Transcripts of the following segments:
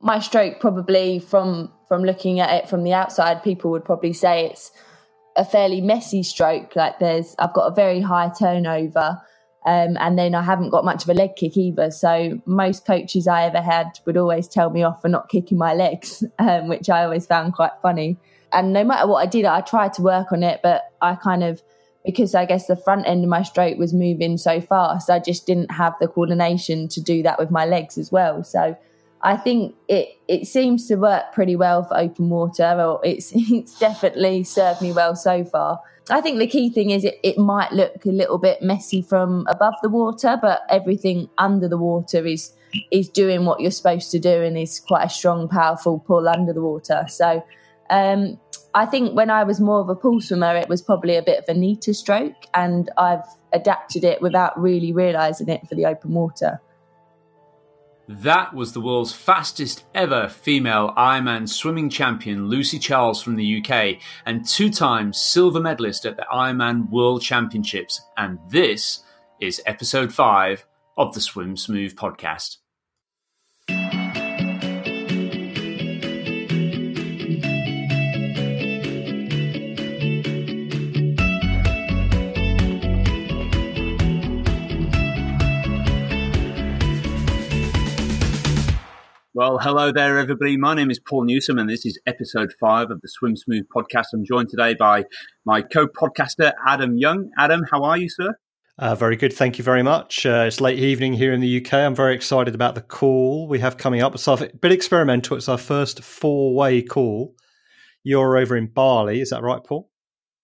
my stroke probably from from looking at it from the outside, people would probably say it's a fairly messy stroke. Like there's, I've got a very high turnover. Um, and then I haven't got much of a leg kick either. So most coaches I ever had would always tell me off for not kicking my legs, um, which I always found quite funny. And no matter what I did, I tried to work on it, but I kind of, because I guess the front end of my stroke was moving so fast, I just didn't have the coordination to do that with my legs as well. So I think it it seems to work pretty well for open water, or it's it's definitely served me well so far. I think the key thing is it, it might look a little bit messy from above the water, but everything under the water is is doing what you're supposed to do and is quite a strong, powerful pull under the water. So um, I think when I was more of a pool swimmer, it was probably a bit of a neater stroke, and I've adapted it without really realizing it for the open water. That was the world's fastest ever female Ironman swimming champion, Lucy Charles from the UK, and two time silver medalist at the Ironman World Championships. And this is episode five of the Swim Smooth podcast. Well, hello there, everybody. My name is Paul Newsome, and this is episode five of the Swim Smooth podcast. I'm joined today by my co podcaster, Adam Young. Adam, how are you, sir? Uh, very good. Thank you very much. Uh, it's late evening here in the UK. I'm very excited about the call we have coming up. It's a bit experimental. It's our first four way call. You're over in Bali. Is that right, Paul?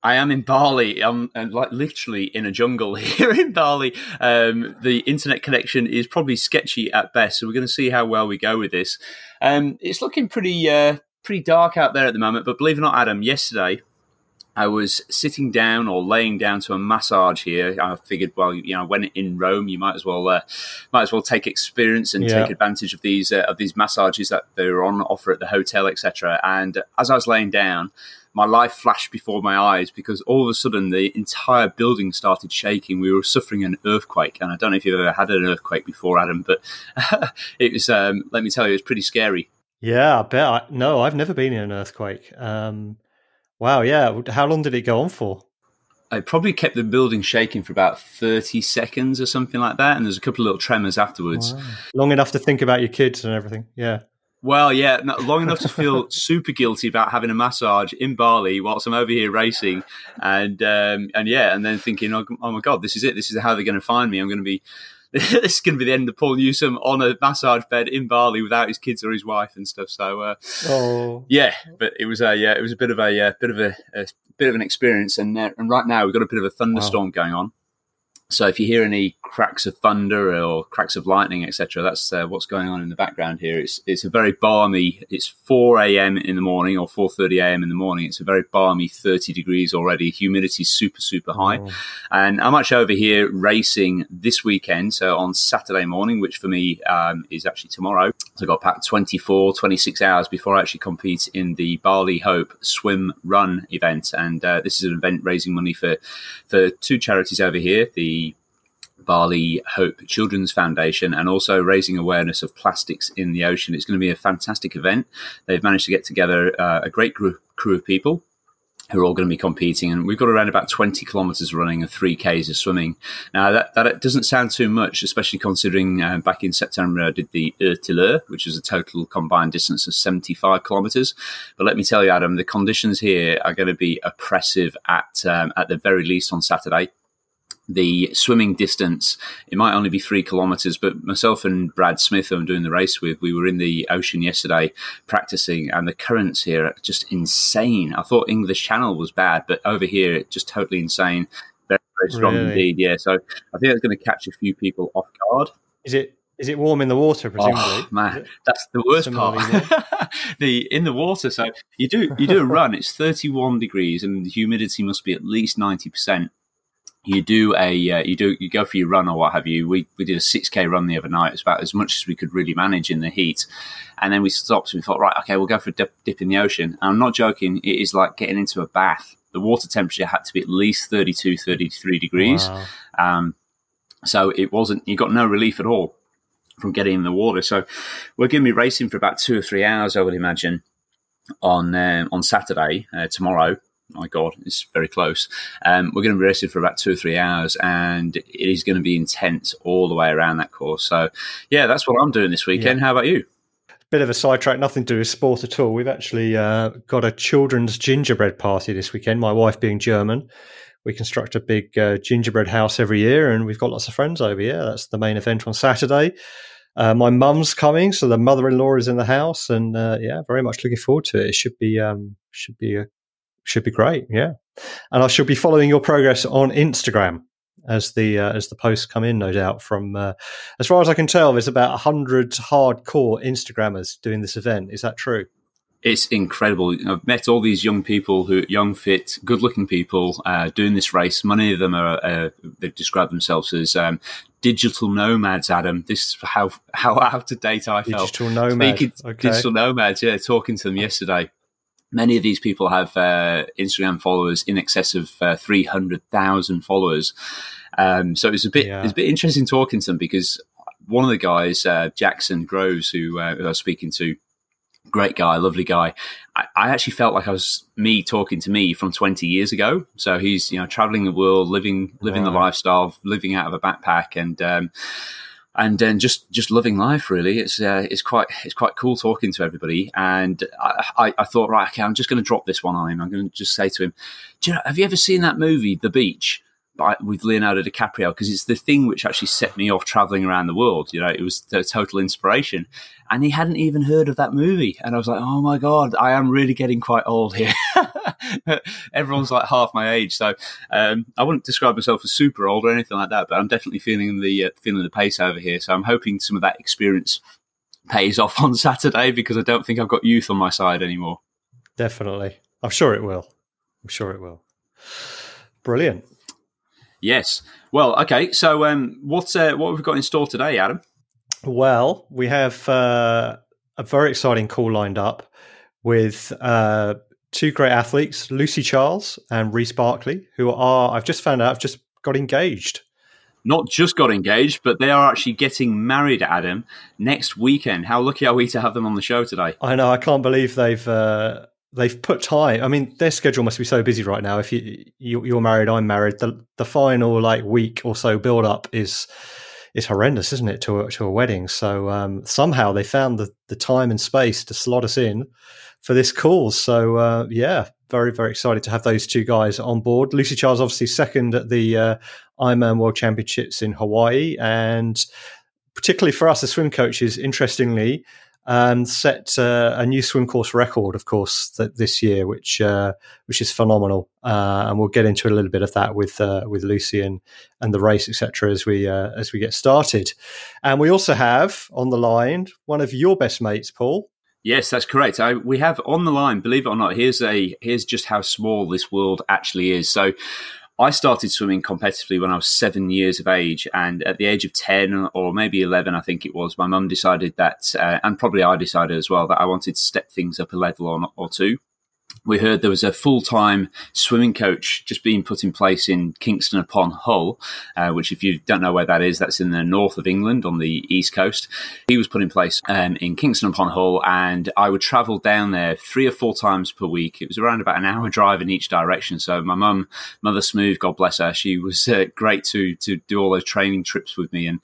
I am in Bali. I'm, I'm, like literally in a jungle here in Bali. Um, the internet connection is probably sketchy at best, so we're going to see how well we go with this. Um, it's looking pretty uh, pretty dark out there at the moment, but believe it or not, Adam, yesterday I was sitting down or laying down to a massage here. I figured, well, you know, when in Rome, you might as well uh, might as well take experience and yeah. take advantage of these uh, of these massages that they're on offer at the hotel, etc. And as I was laying down my life flashed before my eyes because all of a sudden the entire building started shaking. We were suffering an earthquake, and I don't know if you've ever had an earthquake before, Adam, but it was. Um, let me tell you, it was pretty scary. Yeah, I bet. I, no, I've never been in an earthquake. Um, wow, yeah. How long did it go on for? It probably kept the building shaking for about 30 seconds or something like that. And there's a couple of little tremors afterwards. Wow. Long enough to think about your kids and everything. Yeah. Well, yeah, long enough to feel super guilty about having a massage in Bali whilst I'm over here racing, and um, and yeah, and then thinking, oh, oh, my god, this is it. This is how they're going to find me. I'm going to be. this is going to be the end of Paul Newsome on a massage bed in Bali without his kids or his wife and stuff. So, uh, oh. yeah, but it was a yeah, it was a bit of a uh, bit of a, a, bit of an experience, and uh, and right now we've got a bit of a thunderstorm wow. going on. So if you hear any cracks of thunder or cracks of lightning, etc., that's uh, what's going on in the background here. It's it's a very balmy. It's 4 a.m. in the morning or 4:30 a.m. in the morning. It's a very balmy 30 degrees already. Humidity super super high, oh. and I'm actually over here racing this weekend. So on Saturday morning, which for me um, is actually tomorrow. So I got packed 24, 26 hours before I actually compete in the Bali Hope Swim Run event, and uh, this is an event raising money for for two charities over here. The Bali Hope Children's Foundation and also raising awareness of plastics in the ocean. It's going to be a fantastic event. They've managed to get together uh, a great group, crew of people who are all going to be competing. And we've got around about 20 kilometres running and three Ks of swimming. Now, that, that doesn't sound too much, especially considering uh, back in September I did the Ötillö, which was a total combined distance of 75 kilometres. But let me tell you, Adam, the conditions here are going to be oppressive at, um, at the very least on Saturday the swimming distance, it might only be three kilometers, but myself and Brad Smith, who I'm doing the race with, we were in the ocean yesterday practicing, and the currents here are just insane. I thought English Channel was bad, but over here, it's just totally insane. Very, very strong really? indeed. Yeah. So I think it's going to catch a few people off guard. Is it is it warm in the water? Presumably, oh, man, that's the worst part. the in the water. So you do you do a run. It's thirty one degrees, and the humidity must be at least ninety percent you do a uh, you do you go for your run or what have you. We we did a six k run the other night. It's about as much as we could really manage in the heat, and then we stopped and we thought, right, okay, we'll go for a dip, dip in the ocean. And I'm not joking. It is like getting into a bath. The water temperature had to be at least 32, 33 degrees. Wow. Um, so it wasn't. You got no relief at all. from getting in the water. So we're going to be racing for about two or three hours, I would imagine, on um, on Saturday uh, tomorrow. My God, it's very close. Um, we're going to be racing for about two or three hours, and it is going to be intense all the way around that course. So, yeah, that's what I'm doing this weekend. Yeah. How about you? Bit of a sidetrack, nothing to do with sport at all. We've actually uh, got a children's gingerbread party this weekend. My wife being German, we construct a big uh, gingerbread house every year, and we've got lots of friends over here. That's the main event on Saturday. Uh, my mum's coming, so the mother-in-law is in the house, and uh, yeah, very much looking forward to it. It should be um, should be a, should be great, yeah. And I shall be following your progress on Instagram as the uh, as the posts come in, no doubt. From uh, as far as I can tell, there's about hundred hardcore Instagrammers doing this event. Is that true? it's incredible. I've met all these young people who, young, fit, good-looking people, uh, doing this race. Many of them are uh, they've described themselves as um, digital nomads. Adam, this is how how out of date I felt. Digital nomads. Speaking okay. digital nomads. Yeah, talking to them yesterday. Many of these people have uh, Instagram followers in excess of uh, three hundred thousand followers. Um, so it's a bit yeah. it's a bit interesting talking to them because one of the guys, uh, Jackson Groves, who, uh, who I was speaking to great guy, lovely guy. I, I, actually felt like I was me talking to me from 20 years ago. So he's, you know, traveling the world, living, living the lifestyle, living out of a backpack and, um, and then just, just loving life really. It's, uh, it's quite, it's quite cool talking to everybody. And I, I, I thought, right, okay, I'm just going to drop this one on him. I'm going to just say to him, you know, have you ever seen that movie, The Beach? With Leonardo DiCaprio because it's the thing which actually set me off traveling around the world. You know, it was the total inspiration. And he hadn't even heard of that movie. And I was like, oh my God, I am really getting quite old here. Everyone's like half my age. So um, I wouldn't describe myself as super old or anything like that, but I'm definitely feeling the, uh, feeling the pace over here. So I'm hoping some of that experience pays off on Saturday because I don't think I've got youth on my side anymore. Definitely. I'm sure it will. I'm sure it will. Brilliant. Yes. Well, okay. So, um, what's uh, what have we got in store today, Adam? Well, we have uh, a very exciting call lined up with uh, two great athletes, Lucy Charles and Reece Barclay, who are I've just found out I've just got engaged. Not just got engaged, but they are actually getting married, Adam, next weekend. How lucky are we to have them on the show today? I know. I can't believe they've uh, they've put time. I mean, their schedule must be so busy right now. If you, you are married, I'm married. The the final like week or so build up is is horrendous, isn't it, to a, to a wedding? So um, somehow they found the the time and space to slot us in for this call. So uh, yeah, very very excited to have those two guys on board. Lucy Charles obviously second at the uh, Ironman World Championships in Hawaii, and particularly for us as swim coaches, interestingly and set uh, a new swim course record, of course, that this year, which uh, which is phenomenal. Uh, and we'll get into a little bit of that with uh, with Lucy and, and the race, etc. As we uh, as we get started, and we also have on the line one of your best mates, Paul. Yes, that's correct. I, we have on the line, believe it or not, here's a here's just how small this world actually is. So I started swimming competitively when I was seven years of age, and at the age of ten or maybe eleven, I think it was, my mum decided that, uh, and probably I decided as well, that I wanted to step things up a level or, or two we heard there was a full time swimming coach just being put in place in Kingston upon Hull, uh, which, if you don't know where that is, that's in the north of England on the east coast. He was put in place um, in Kingston upon Hull, and I would travel down there three or four times per week. It was around about an hour drive in each direction. So, my mum, Mother Smooth, God bless her, she was uh, great to, to do all those training trips with me. And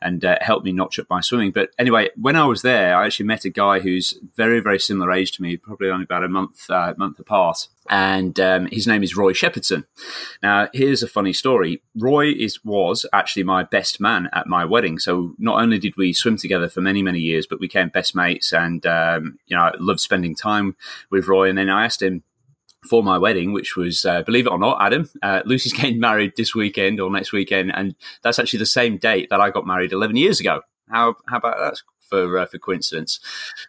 and uh, helped me notch up my swimming. But anyway, when I was there, I actually met a guy who's very, very similar age to me, probably only about a month uh, month apart. And um, his name is Roy Shepherdson. Now, here's a funny story. Roy is was actually my best man at my wedding. So not only did we swim together for many, many years, but we became best mates. And um, you know, I loved spending time with Roy. And then I asked him, for my wedding, which was, uh, believe it or not, Adam, uh, Lucy's getting married this weekend or next weekend, and that's actually the same date that I got married 11 years ago. How how about that for uh, for coincidence?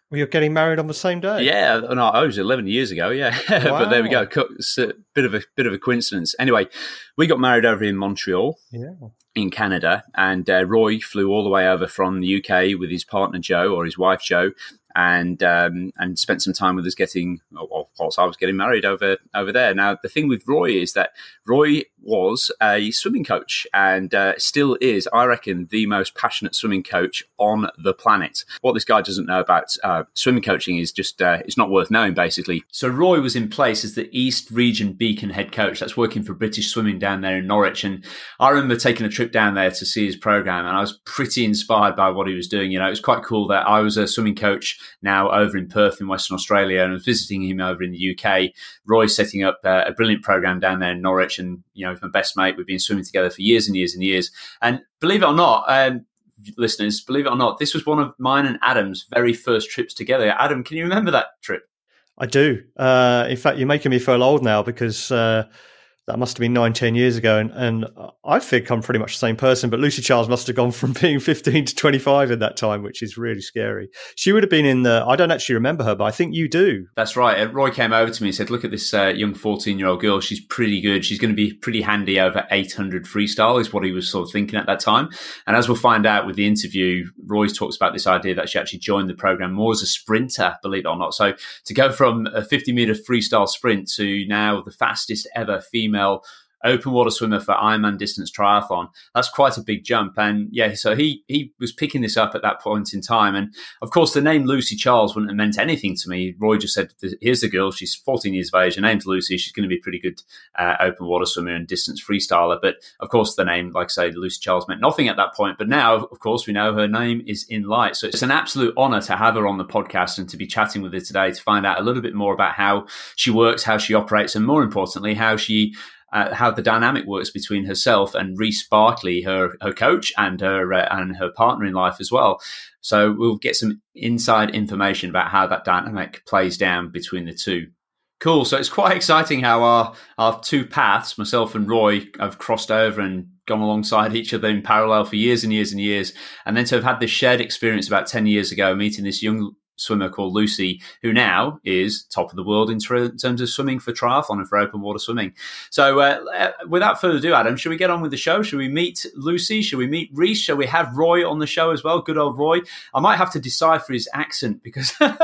Well, you're getting married on the same day. Yeah, no, I was 11 years ago. Yeah, wow. but there we go. It's a bit of a bit of a coincidence. Anyway, we got married over in Montreal. Yeah. In Canada, and uh, Roy flew all the way over from the UK with his partner Joe or his wife Joe, and um, and spent some time with us getting, of course, I was getting married over over there. Now the thing with Roy is that Roy was a swimming coach and uh, still is, I reckon, the most passionate swimming coach on the planet. What this guy doesn't know about uh, swimming coaching is just uh, it's not worth knowing, basically. So Roy was in place as the East Region Beacon head coach. That's working for British Swimming down there in Norwich, and I remember taking a trip down there to see his program, and I was pretty inspired by what he was doing. You know, it was quite cool that I was a swimming coach now over in Perth in Western Australia, and I was visiting him over in the UK. Roy's setting up uh, a brilliant program down there in Norwich, and you know, my best mate, we've been swimming together for years and years and years. And believe it or not, um, listeners, believe it or not, this was one of mine and Adam's very first trips together. Adam, can you remember that trip? I do. Uh, in fact, you're making me feel old now because uh, that must have been nine, ten years ago. And, and I think I'm pretty much the same person, but Lucy Charles must have gone from being 15 to 25 in that time, which is really scary. She would have been in the, I don't actually remember her, but I think you do. That's right. Roy came over to me and said, look at this uh, young 14 year old girl. She's pretty good. She's going to be pretty handy over 800 freestyle is what he was sort of thinking at that time. And as we'll find out with the interview, Roy talks about this idea that she actually joined the program more as a sprinter, believe it or not. So to go from a 50 meter freestyle sprint to now the fastest ever female female open water swimmer for Ironman distance triathlon. That's quite a big jump. And yeah, so he he was picking this up at that point in time. And of course, the name Lucy Charles wouldn't have meant anything to me. Roy just said, "Here's the girl. She's 14 years of age. Her name's Lucy. She's going to be a pretty good uh, open water swimmer and distance freestyler." But of course, the name, like I say, Lucy Charles meant nothing at that point. But now, of course, we know her name is in light. So it's an absolute honor to have her on the podcast and to be chatting with her today to find out a little bit more about how she works, how she operates, and more importantly, how she uh, how the dynamic works between herself and Reece Barclay, her her coach, and her uh, and her partner in life as well. So we'll get some inside information about how that dynamic plays down between the two. Cool. So it's quite exciting how our our two paths, myself and Roy, have crossed over and gone alongside each other in parallel for years and years and years, and then to have had this shared experience about ten years ago, meeting this young swimmer called Lucy, who now is top of the world in, terms of swimming for triathlon and for open water swimming. So, uh, uh, without further ado, Adam, should we get on with the show? Should we meet Lucy? Should we meet Reece? Shall we have Roy on the show as well? Good old Roy. I might have to decipher his accent because um,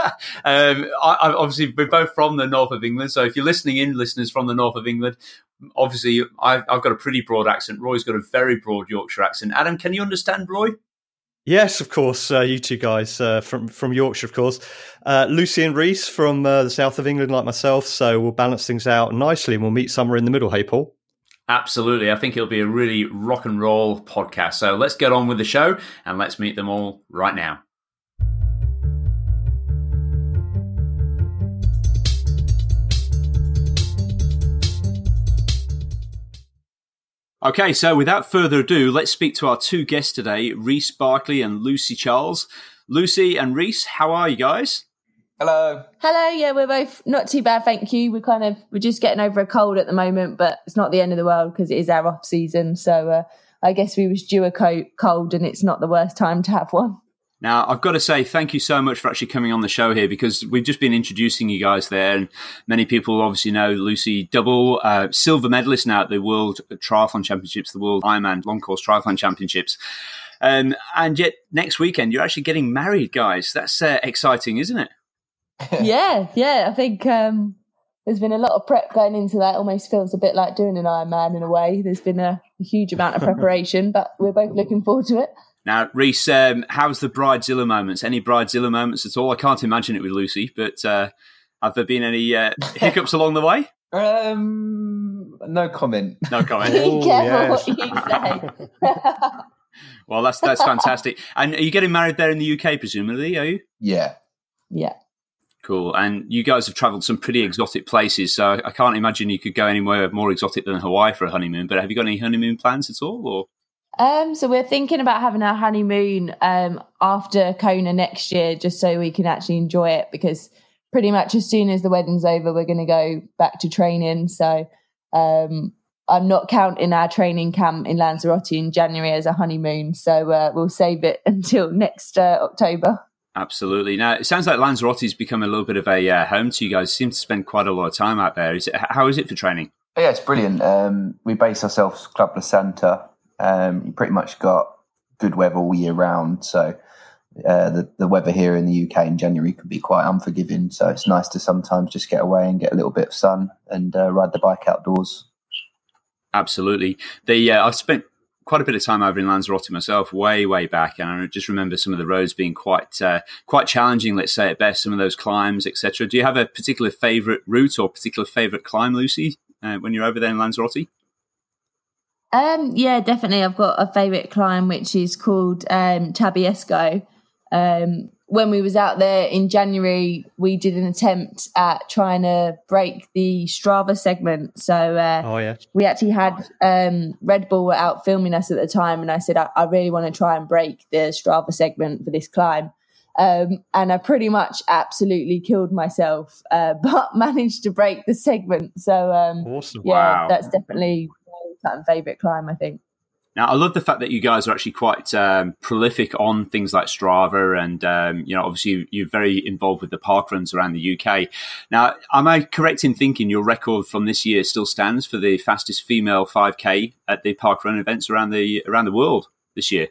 I, I, obviously we're both from the north of England. So, if you're listening in, listeners from the north of England, obviously I've, I've got a pretty broad accent. Roy's got a very broad Yorkshire accent. Adam, can you understand Roy? Yes, of course. Uh, you two guys uh, from from Yorkshire, of course. Uh, Lucy and Reece from uh, the south of England, like myself. So we'll balance things out nicely, and we'll meet somewhere in the middle. Hey, Paul. Absolutely. I think it'll be a really rock and roll podcast. So let's get on with the show, and let's meet them all right now. Okay, so without further ado, let's speak to our two guests today, Reece Barclay and Lucy Charles. Lucy and Reece, how are you guys? Hello. Hello. Yeah, we're both not too bad, thank you. We're kind of we're just getting over a cold at the moment, but it's not the end of the world because it is our off season. So uh, I guess we was due a cold, and it's not the worst time to have one. Now, I've got to say thank you so much for actually coming on the show here because we've just been introducing you guys there, and many people obviously know Lucy, double uh, silver medalist now at the World Triathlon Championships, the World Ironman Long Course Triathlon Championships. Um, and yet, next weekend, you're actually getting married, guys. That's uh, exciting, isn't it? yeah, yeah. I think um, there's been a lot of prep going into that. Almost feels a bit like doing an Ironman in a way. There's been a, a huge amount of preparation, but we're both looking forward to it. Now, Reece, um, how's the bridezilla moments? Any bridezilla moments at all? I can't imagine it with Lucy, but uh, have there been any uh, hiccups along the way? Um, no comment. No comment. Be careful what you say. well, that's that's fantastic. And are you getting married there in the UK, presumably? Are you? Yeah. Yeah. Cool. And you guys have travelled some pretty exotic places, so I can't imagine you could go anywhere more exotic than Hawaii for a honeymoon. But have you got any honeymoon plans at all, or? Um, so we're thinking about having our honeymoon um, after Kona next year, just so we can actually enjoy it. Because pretty much as soon as the wedding's over, we're going to go back to training. So um, I'm not counting our training camp in Lanzarote in January as a honeymoon. So uh, we'll save it until next uh, October. Absolutely. Now it sounds like Lanzarote's become a little bit of a uh, home to you guys. You seem to spend quite a lot of time out there. Is it, how is it for training? Yeah, it's brilliant. Um, we base ourselves Club La Santa um, you pretty much got good weather all year round. So uh, the, the weather here in the UK in January can be quite unforgiving. So it's nice to sometimes just get away and get a little bit of sun and uh, ride the bike outdoors. Absolutely. The uh, I've spent quite a bit of time over in Lanzarote myself, way way back, and I just remember some of the roads being quite uh, quite challenging. Let's say at best, some of those climbs, etc. Do you have a particular favourite route or particular favourite climb, Lucy, uh, when you're over there in Lanzarote? Um, yeah, definitely. I've got a favourite climb which is called um, Tabayesco. Um, when we was out there in January, we did an attempt at trying to break the Strava segment. So uh, Oh yeah. we actually had um, Red Bull were out filming us at the time, and I said I, I really want to try and break the Strava segment for this climb. Um, and I pretty much absolutely killed myself, uh, but managed to break the segment. So um, Awesome. yeah, Wow. that's definitely all-time favorite climb. I think. Now, I love the fact that you guys are actually quite um, prolific on things like Strava, and um, you know, obviously, you're very involved with the park runs around the UK. Now, am I correct in thinking your record from this year still stands for the fastest female 5K at the park run events around the around the world this year?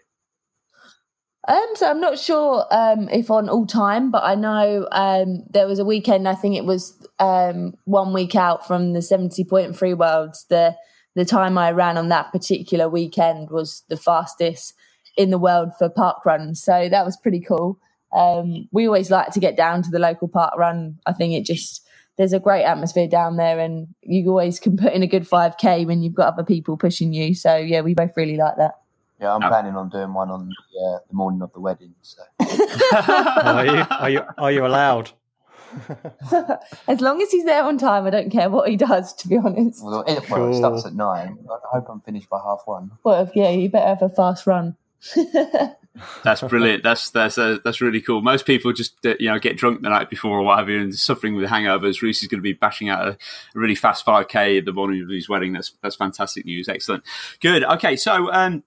Um, so I'm not sure um, if on all time, but I know um, there was a weekend. I think it was um, one week out from the 70 point free worlds. The the time I ran on that particular weekend was the fastest in the world for park runs. So that was pretty cool. Um, we always like to get down to the local park run. I think it just there's a great atmosphere down there, and you always can put in a good 5k when you've got other people pushing you. So yeah, we both really like that. Yeah, I'm planning on doing one on the, uh, the morning of the wedding. So Are you? Are you? Are you allowed? as long as he's there on time, I don't care what he does. To be honest, well, it, well, it starts at nine. I hope I'm finished by half one. well, yeah, you better have a fast run. That's brilliant. That's that's uh, that's really cool. Most people just uh, you know get drunk the night before or whatever, and suffering with hangovers. Reece is going to be bashing out a, a really fast 5k at the morning of his wedding. That's that's fantastic news. Excellent. Good. Okay, so um,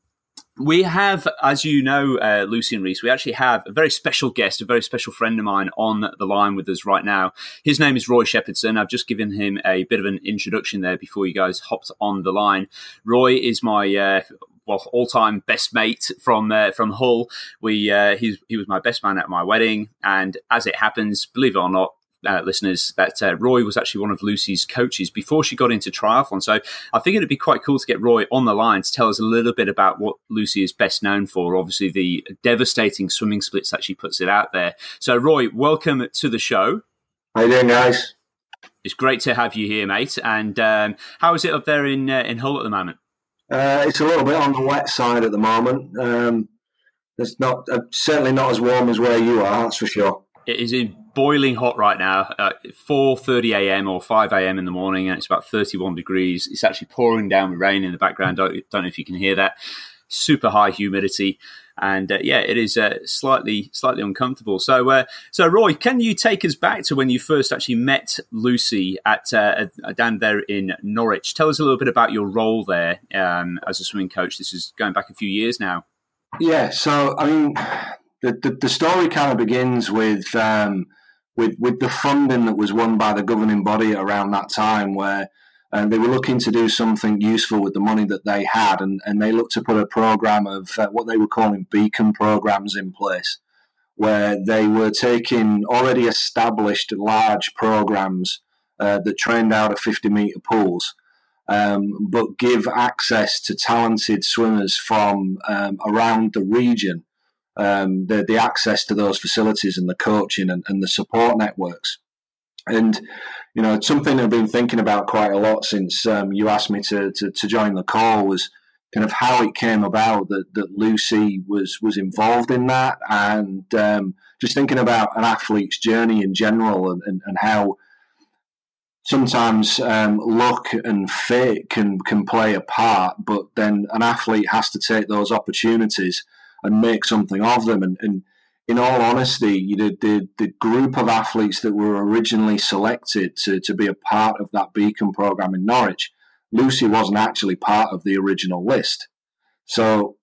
we have, as you know, uh, Lucy and Reece, we actually have a very special guest, a very special friend of mine on the line with us right now. His name is Roy Shepherdson. I've just given him a bit of an introduction there before you guys hopped on the line. Roy is my uh, well, all-time best mate from uh, from Hull. We uh, he was my best man at my wedding, and as it happens, believe it or not, uh, listeners, that uh, Roy was actually one of Lucy's coaches before she got into triathlon. So I think it'd be quite cool to get Roy on the line to tell us a little bit about what Lucy is best known for. Obviously, the devastating swimming splits that she puts it out there. So, Roy, welcome to the show. How you doing, guys? It's great to have you here, mate. And um, how is it up there in uh, in Hull at the moment? Uh, it's a little bit on the wet side at the moment. Um, it's not uh, certainly not as warm as where you are. That's for sure. It is in boiling hot right now. Uh, 4:30 a.m. or 5 a.m. in the morning, and it's about 31 degrees. It's actually pouring down with rain in the background. Don't, don't know if you can hear that. Super high humidity, and uh, yeah, it is uh, slightly slightly uncomfortable. So, uh, so Roy, can you take us back to when you first actually met Lucy at uh, down there in Norwich? Tell us a little bit about your role there um, as a swimming coach. This is going back a few years now. Yeah. So I mean, the the, the story kind of begins with um, with with the funding that was won by the governing body around that time, where um, they were looking to do something useful with the money that they had, and, and they looked to put a program of uh, what they were calling beacon programs in place, where they were taking already established large programs uh, that trained out of 50 meter pools. Um, but give access to talented swimmers from um, around the region, um, the, the access to those facilities and the coaching and, and the support networks. And you know, something I've been thinking about quite a lot since um, you asked me to, to, to join the call was kind of how it came about that, that Lucy was was involved in that, and um, just thinking about an athlete's journey in general, and, and, and how sometimes um, luck and fate can can play a part, but then an athlete has to take those opportunities and make something of them, and, and in all honesty, know, the, the group of athletes that were originally selected to, to be a part of that Beacon program in Norwich, Lucy wasn't actually part of the original list. So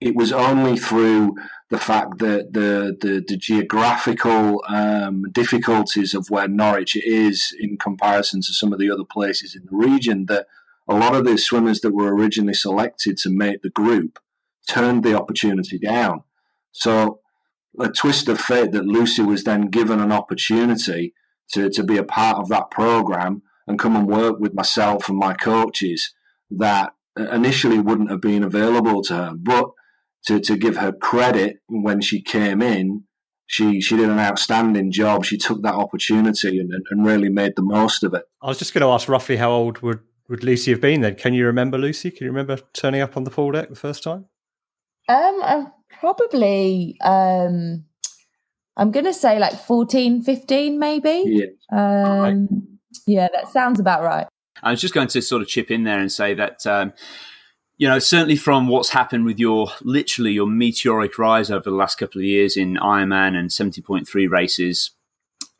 it was only through the fact that the, the, the geographical um, difficulties of where Norwich is in comparison to some of the other places in the region that a lot of the swimmers that were originally selected to make the group turned the opportunity down. So a twist of fate that Lucy was then given an opportunity to, to be a part of that program and come and work with myself and my coaches that initially wouldn't have been available to her. But to, to give her credit when she came in, she she did an outstanding job. She took that opportunity and, and really made the most of it. I was just going to ask roughly how old would, would Lucy have been then? Can you remember Lucy? Can you remember turning up on the pool deck the first time? Um, I'm probably um, I'm going to say like 14, 15 maybe. Yeah. Um, right. yeah, that sounds about right. I was just going to sort of chip in there and say that um, you know, certainly from what's happened with your literally your meteoric rise over the last couple of years in Ironman and 70.3 races,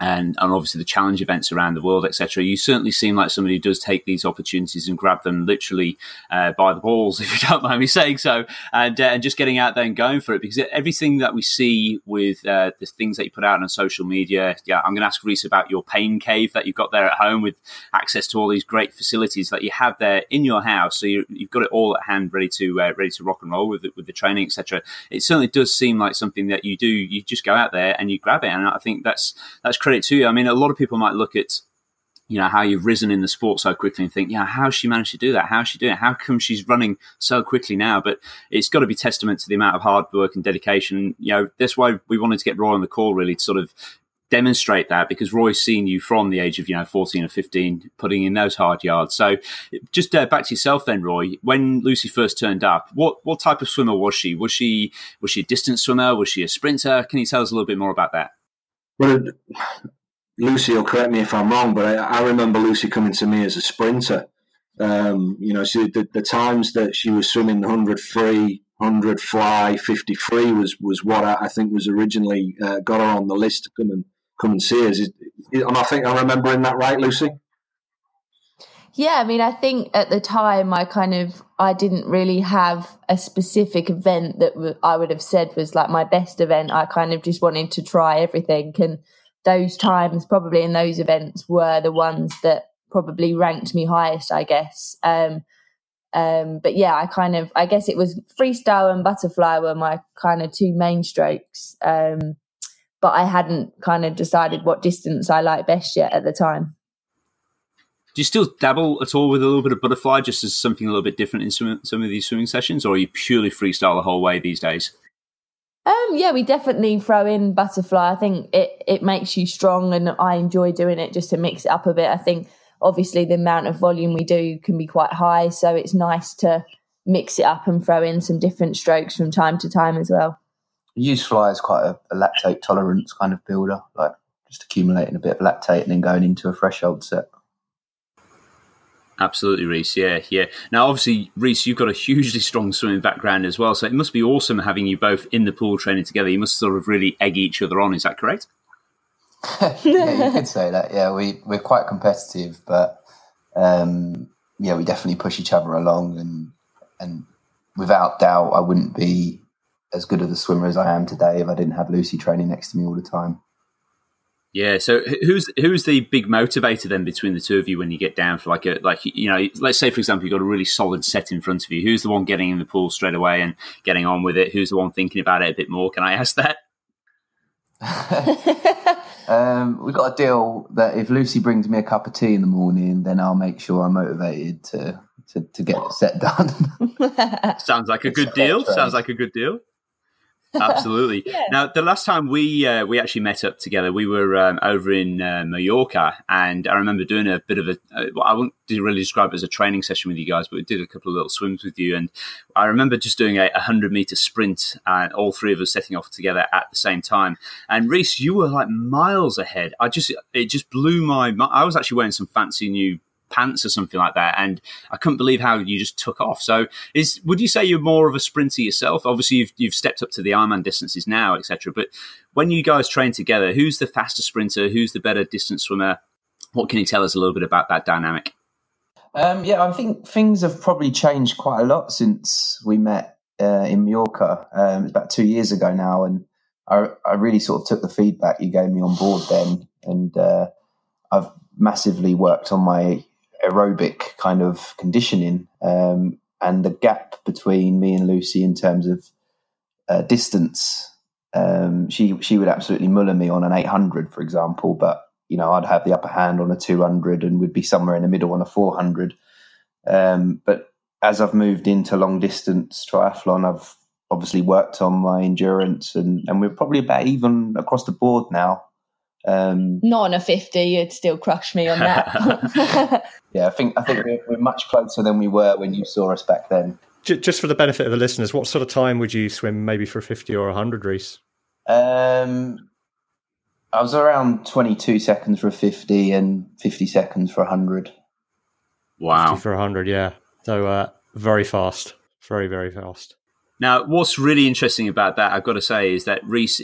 and, and obviously the challenge events around the world, etc. You certainly seem like somebody who does take these opportunities and grab them literally uh, by the balls, if you don't mind me saying so, and, uh, and just getting out there and going for it. Because everything that we see with uh, the things that you put out on social media, yeah, I'm going to ask Reece about your pain cave that you've got there at home with access to all these great facilities that you have there in your house. So you, have got it all at hand, ready to uh, ready to rock and roll with it, with the training, etc. It certainly does seem like something that you do. You just go out there and you grab it, and I think that's that's credit to you. I mean, a lot of people might look at you know how you've risen in the sport so quickly and think, yeah, how's she managed to do that? How's she doing it? How come she's running so quickly now? But it's got to be testament to the amount of hard work and dedication. You know, that's why we wanted to get Roy on the call really to sort of demonstrate that because Roy's seen you from the age of you know 14 or 15 putting in those hard yards. So just uh, back to yourself then, Roy. When Lucy first turned up, what what type of swimmer was she? Was she was she a distance swimmer? Was she a sprinter? Can you tell us a little bit more about that? Well, Lucy will correct me if I'm wrong, but I, I remember Lucy coming to me as a sprinter. Um, you know, she, the, the, times that she was swimming 100 free, 100 fly, 53 was was what I, I think was originally uh, got her on the list to come and come and see us. Is, and I think I'm remembering that right, Lucy. Yeah, I mean, I think at the time I kind of I didn't really have a specific event that I would have said was like my best event. I kind of just wanted to try everything and those times probably in those events were the ones that probably ranked me highest, I guess. Um, um, but yeah, I kind of, I guess it was freestyle and butterfly were my kind of two main strokes. Um, but I hadn't kind of decided what distance I like best yet at the time. Do you still dabble at all with a little bit of butterfly, just as something a little bit different in some, some of these swimming sessions, or are you purely freestyle the whole way these days? Um, yeah, we definitely throw in butterfly. I think it it makes you strong, and I enjoy doing it just to mix it up a bit. I think obviously the amount of volume we do can be quite high, so it's nice to mix it up and throw in some different strokes from time to time as well. Use fly as quite a, a lactate tolerance kind of builder, like just accumulating a bit of lactate and then going into a threshold set. Absolutely, Reece. Yeah, yeah. Now, obviously, Reece, you've got a hugely strong swimming background as well, so it must be awesome having you both in the pool training together. You must sort of really egg each other on. Is that correct? yeah, you could say that. Yeah, we we're quite competitive, but um, yeah, we definitely push each other along, and and without doubt, I wouldn't be as good of a swimmer as I am today if I didn't have Lucy training next to me all the time. Yeah. So who's who's the big motivator then between the two of you when you get down for like a like you know let's say for example you've got a really solid set in front of you. Who's the one getting in the pool straight away and getting on with it? Who's the one thinking about it a bit more? Can I ask that? um, we've got a deal that if Lucy brings me a cup of tea in the morning, then I'll make sure I'm motivated to to, to get it set done. Sounds like a good deal. Sounds like a good deal. Absolutely. yeah. Now, the last time we uh, we actually met up together, we were um, over in uh, Mallorca, and I remember doing a bit of a. Uh, I wouldn't really describe it as a training session with you guys, but we did a couple of little swims with you, and I remember just doing a, hundred meter sprint, and all three of us setting off together at the same time. And Reece, you were like miles ahead. I just it just blew my. I was actually wearing some fancy new pants or something like that. And I couldn't believe how you just took off. So, is would you say you're more of a sprinter yourself? Obviously, you've you've stepped up to the Ironman distances now, etc. But when you guys train together, who's the faster sprinter? Who's the better distance swimmer? What can you tell us a little bit about that dynamic? Um, yeah, I think things have probably changed quite a lot since we met uh, in Mallorca. Um, it's about two years ago now, and I, I, really sort of took the feedback you gave me on board then, and uh, I've massively worked on my aerobic kind of conditioning. Um, and the gap between me and Lucy in terms of uh, distance um, she she would absolutely muller me on an 800, for example. But you know, I'd have the upper hand on a 200 and would be somewhere in the middle on a 400. Um, but as I've moved into long distance triathlon, I've obviously worked on my endurance, and and we're probably about even across the board now. Um, Not on a 50, you'd still crush me on that. yeah, I think I think we're, we're much closer than we were when you saw us back then. Just for the benefit of the listeners, what sort of time would you swim maybe for a 50 or 100, Reece? Um, I was around 22 seconds for a 50 and 50 seconds for a 100. Wow. 50 for a 100, yeah. So uh, very fast. Very, very fast. Now, what's really interesting about that, I've got to say, is that Reece,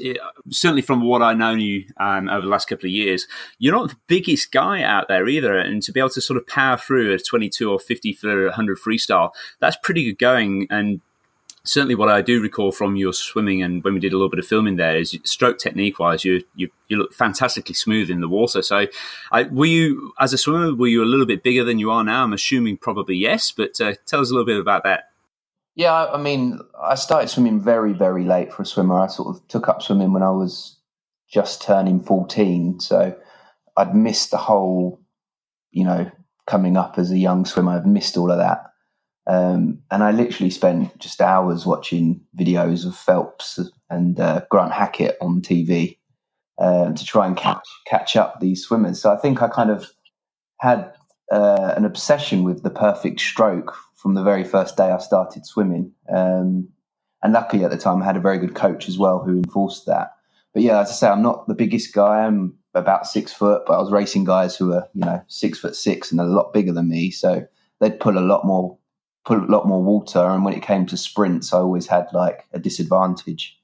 certainly from what I've known you um, over the last couple of years, you're not the biggest guy out there either. And to be able to sort of power through a 22 or 50 for 100 freestyle, that's pretty good going. And certainly what I do recall from your swimming and when we did a little bit of filming there is stroke technique wise, you, you, you look fantastically smooth in the water. So I, were you, as a swimmer, were you a little bit bigger than you are now? I'm assuming probably yes, but uh, tell us a little bit about that. Yeah, I mean, I started swimming very, very late for a swimmer. I sort of took up swimming when I was just turning 14. So I'd missed the whole, you know, coming up as a young swimmer. I've missed all of that. Um, and I literally spent just hours watching videos of Phelps and uh, Grant Hackett on TV um, to try and catch catch up these swimmers. So I think I kind of had uh, an obsession with the perfect stroke from the very first day I started swimming. Um, and luckily at the time I had a very good coach as well who enforced that. But yeah, as I say, I'm not the biggest guy. I'm about six foot, but I was racing guys who were, you know, six foot six and a lot bigger than me. So they'd pull a lot more, pull a lot more water. And when it came to sprints, I always had like a disadvantage.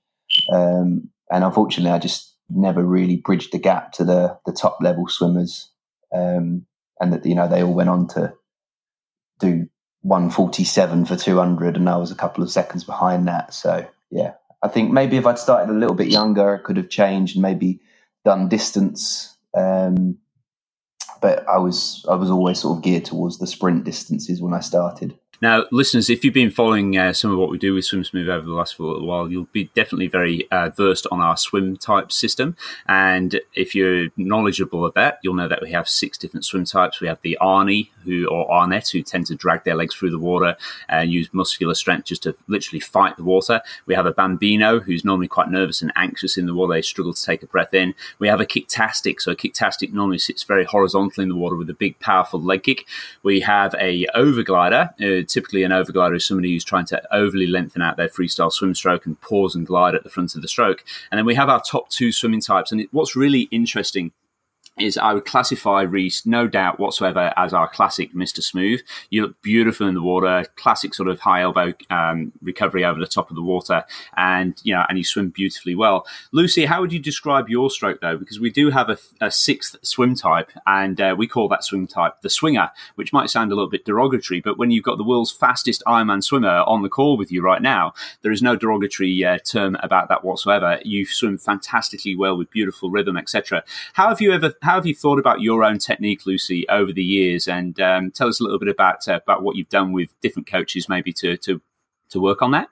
Um, and unfortunately, I just never really bridged the gap to the the top level swimmers. Um, and that you know they all went on to do 147 for 200 and I was a couple of seconds behind that. So yeah, I think maybe if I'd started a little bit younger, I could have changed and maybe done distance. Um, but I was I was always sort of geared towards the sprint distances when I started. Now, listeners, if you've been following uh, some of what we do with Swim Smooth over the last little while, you'll be definitely very uh, versed on our swim type system. And if you're knowledgeable of that, you'll know that we have six different swim types. We have the Arnie, who or Arnett, who tend to drag their legs through the water and use muscular strength just to literally fight the water. We have a Bambino, who's normally quite nervous and anxious in the water. They struggle to take a breath in. We have a Kicktastic. So a Kicktastic normally sits very horizontal in the water with a big, powerful leg kick. We have a Overglider. Uh, typically an overglider is somebody who's trying to overly lengthen out their freestyle swim stroke and pause and glide at the front of the stroke. And then we have our top two swimming types. And it, what's really interesting is I would classify Reece, no doubt whatsoever, as our classic Mr. Smooth. You look beautiful in the water, classic sort of high elbow um, recovery over the top of the water, and you know, and you swim beautifully well. Lucy, how would you describe your stroke though? Because we do have a, a sixth swim type, and uh, we call that swim type the swinger, which might sound a little bit derogatory, but when you've got the world's fastest Ironman swimmer on the call with you right now, there is no derogatory uh, term about that whatsoever. You swim fantastically well with beautiful rhythm, etc. How have you ever how have you thought about your own technique, Lucy, over the years? And um, tell us a little bit about uh, about what you've done with different coaches, maybe to to to work on that.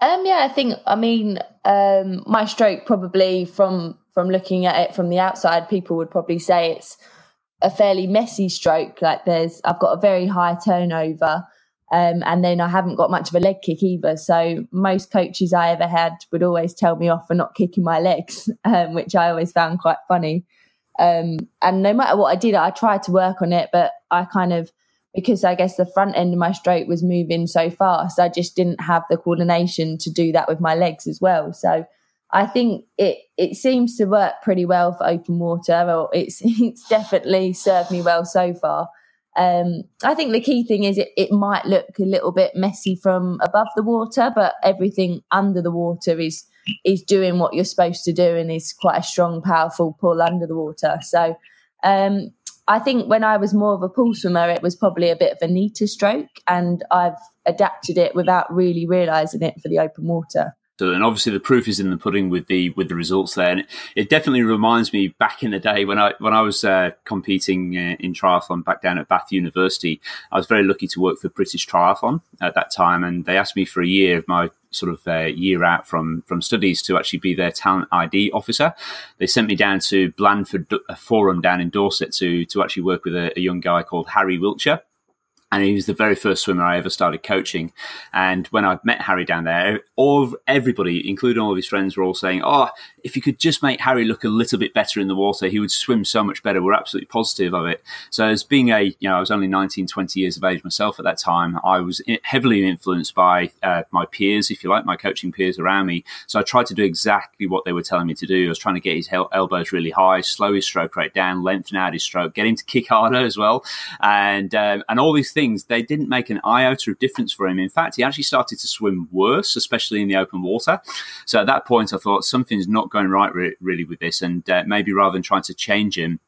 Um, yeah, I think I mean um, my stroke probably from from looking at it from the outside, people would probably say it's a fairly messy stroke. Like there's, I've got a very high turnover. Um, and then I haven't got much of a leg kick either. So most coaches I ever had would always tell me off for not kicking my legs, um, which I always found quite funny. Um, and no matter what I did, I tried to work on it, but I kind of, because I guess the front end of my stroke was moving so fast, I just didn't have the coordination to do that with my legs as well. So I think it it seems to work pretty well for open water, or it's it's definitely served me well so far. Um, I think the key thing is it, it might look a little bit messy from above the water, but everything under the water is is doing what you're supposed to do and is quite a strong, powerful pull under the water. So um, I think when I was more of a pool swimmer, it was probably a bit of a neater stroke, and I've adapted it without really realizing it for the open water. So, and obviously the proof is in the pudding with the with the results there. And it, it definitely reminds me back in the day when I when I was uh, competing uh, in triathlon back down at Bath University. I was very lucky to work for British Triathlon at that time, and they asked me for a year of my sort of uh, year out from from studies to actually be their talent ID officer. They sent me down to Blandford Forum down in Dorset to to actually work with a, a young guy called Harry Wiltshire and he was the very first swimmer I ever started coaching. And when I met Harry down there, all everybody, including all of his friends, were all saying, "Oh, if you could just make Harry look a little bit better in the water, he would swim so much better." We're absolutely positive of it. So, as being a, you know, I was only 19, 20 years of age myself at that time, I was heavily influenced by uh, my peers, if you like, my coaching peers around me. So I tried to do exactly what they were telling me to do. I was trying to get his elbows really high, slow his stroke rate down, lengthen out his stroke, get him to kick harder as well, and um, and all these things things, they didn't make an iota of difference for him. In fact, he actually started to swim worse, especially in the open water. So at that point, I thought something's not going right re- really with this, and uh, maybe rather than trying to change him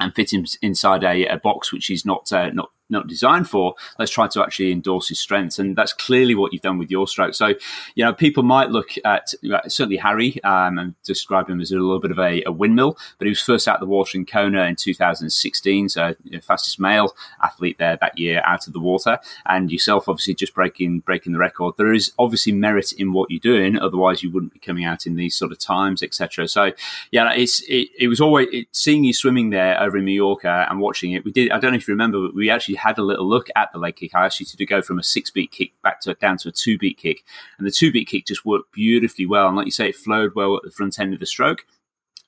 and fit him inside a, a box which he's not uh, not not designed for. Let's try to actually endorse his strengths, and that's clearly what you've done with your stroke. So, you know, people might look at certainly Harry um, and describe him as a little bit of a, a, windmill, but he was first out of the water in Kona in 2016, so you know, fastest male athlete there that year out of the water, and yourself obviously just breaking breaking the record. There is obviously merit in what you're doing, otherwise you wouldn't be coming out in these sort of times, etc. So, yeah, it's it, it was always it, seeing you swimming there over in Mallorca and watching it. We did. I don't know if you remember, but we actually had a little look at the leg kick, I asked you to go from a six beat kick back to down to a two beat kick, and the two beat kick just worked beautifully well. And like you say, it flowed well at the front end of the stroke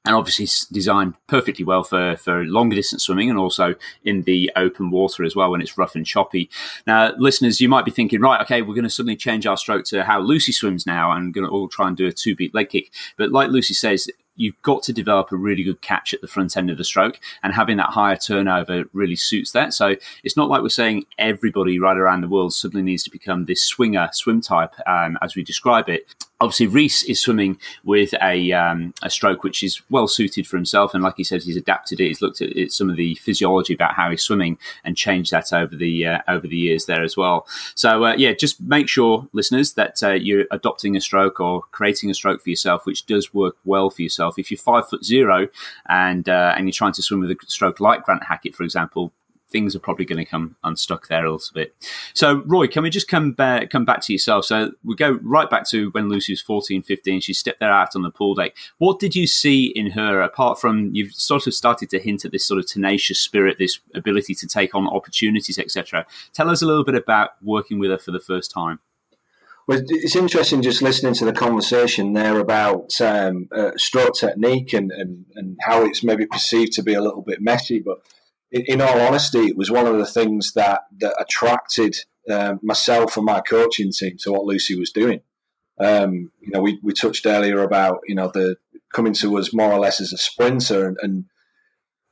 and obviously designed perfectly well for, for longer distance swimming and also in the open water as well when it's rough and choppy. Now, listeners, you might be thinking, right, okay, we're going to suddenly change our stroke to how Lucy swims now and going to all try and do a two beat leg kick. But like Lucy says, you've got to develop a really good catch at the front end of the stroke, and having that higher turnover really suits that. So it's not like we're saying everybody right around the world suddenly needs to become this swinger swim type um, as we describe it obviously Reece is swimming with a um, a stroke which is well suited for himself, and like he said, he's adapted it. He's looked at it, some of the physiology about how he's swimming and changed that over the uh, over the years there as well. So uh, yeah, just make sure, listeners, that uh, you're adopting a stroke or creating a stroke for yourself, which does work well for yourself. If you're five foot zero and uh, and you're trying to swim with a stroke like Grant Hackett, for example, things are probably going to come unstuck there a little bit. So, Roy, can we just come back, come back to yourself? So, we go right back to when Lucy was 14, 15. She stepped there out on the pool deck. What did you see in her, apart from you've sort of started to hint at this sort of tenacious spirit, this ability to take on opportunities, etc.? Tell us a little bit about working with her for the first time. It's interesting just listening to the conversation there about um, uh, stroke technique and, and, and how it's maybe perceived to be a little bit messy, but in, in, all honesty, it was one of the things that that attracted um, myself and my coaching team to what Lucy was doing. Um, you know, we, we touched earlier about you know the coming to us more or less as a sprinter, and, and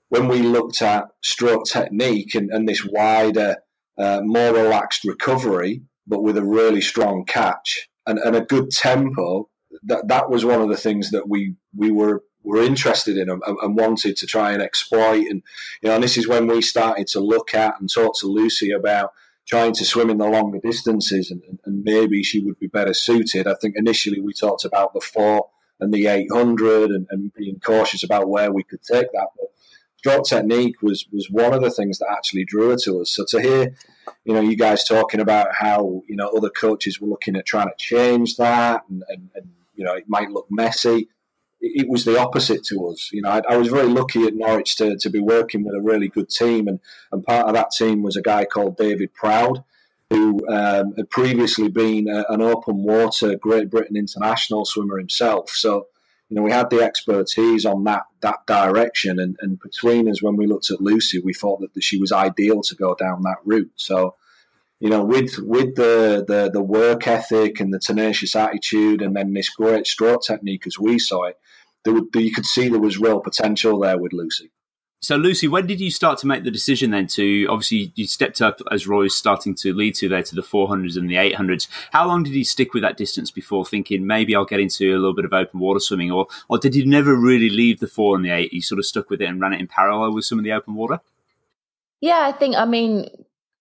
when we looked at stroke technique and, and this wider, uh, more relaxed recovery, but with a really strong catch and, and a good tempo, that that was one of the things that we we were were interested in and, and, wanted to try and exploit. And you know, and this is when we started to look at and talk to Lucy about trying to swim in the longer distances, and, and maybe she would be better suited. I think initially we talked about the four and the 800 and, and being cautious about where we could take that. But stroke technique was was one of the things that actually drew her to us. So to hear, you know, you guys talking about how you know other coaches were looking at trying to change that, and, and, and you know it might look messy it was the opposite to us. You know, I, I, was very lucky at Norwich to, to be working with a really good team, and, and part of that team was a guy called David Proud, who um, had previously been a, an open water Great Britain international swimmer himself. So, you know, we had the expertise on that that direction, and, and between us, when we looked at Lucy, we thought that she was ideal to go down that route. So you know, with with the, the the work ethic and the tenacious attitude, and then this great stroke technique as we saw it, there would, you could see there was real potential there with Lucy. So, Lucy, when did you start to make the decision then to obviously you stepped up as Roy's starting to lead to there to the 400s and the 800s? How long did you stick with that distance before thinking maybe I'll get into a little bit of open water swimming, or or did you never really leave the four and the eight? You sort of stuck with it and ran it in parallel with some of the open water. Yeah, I think I mean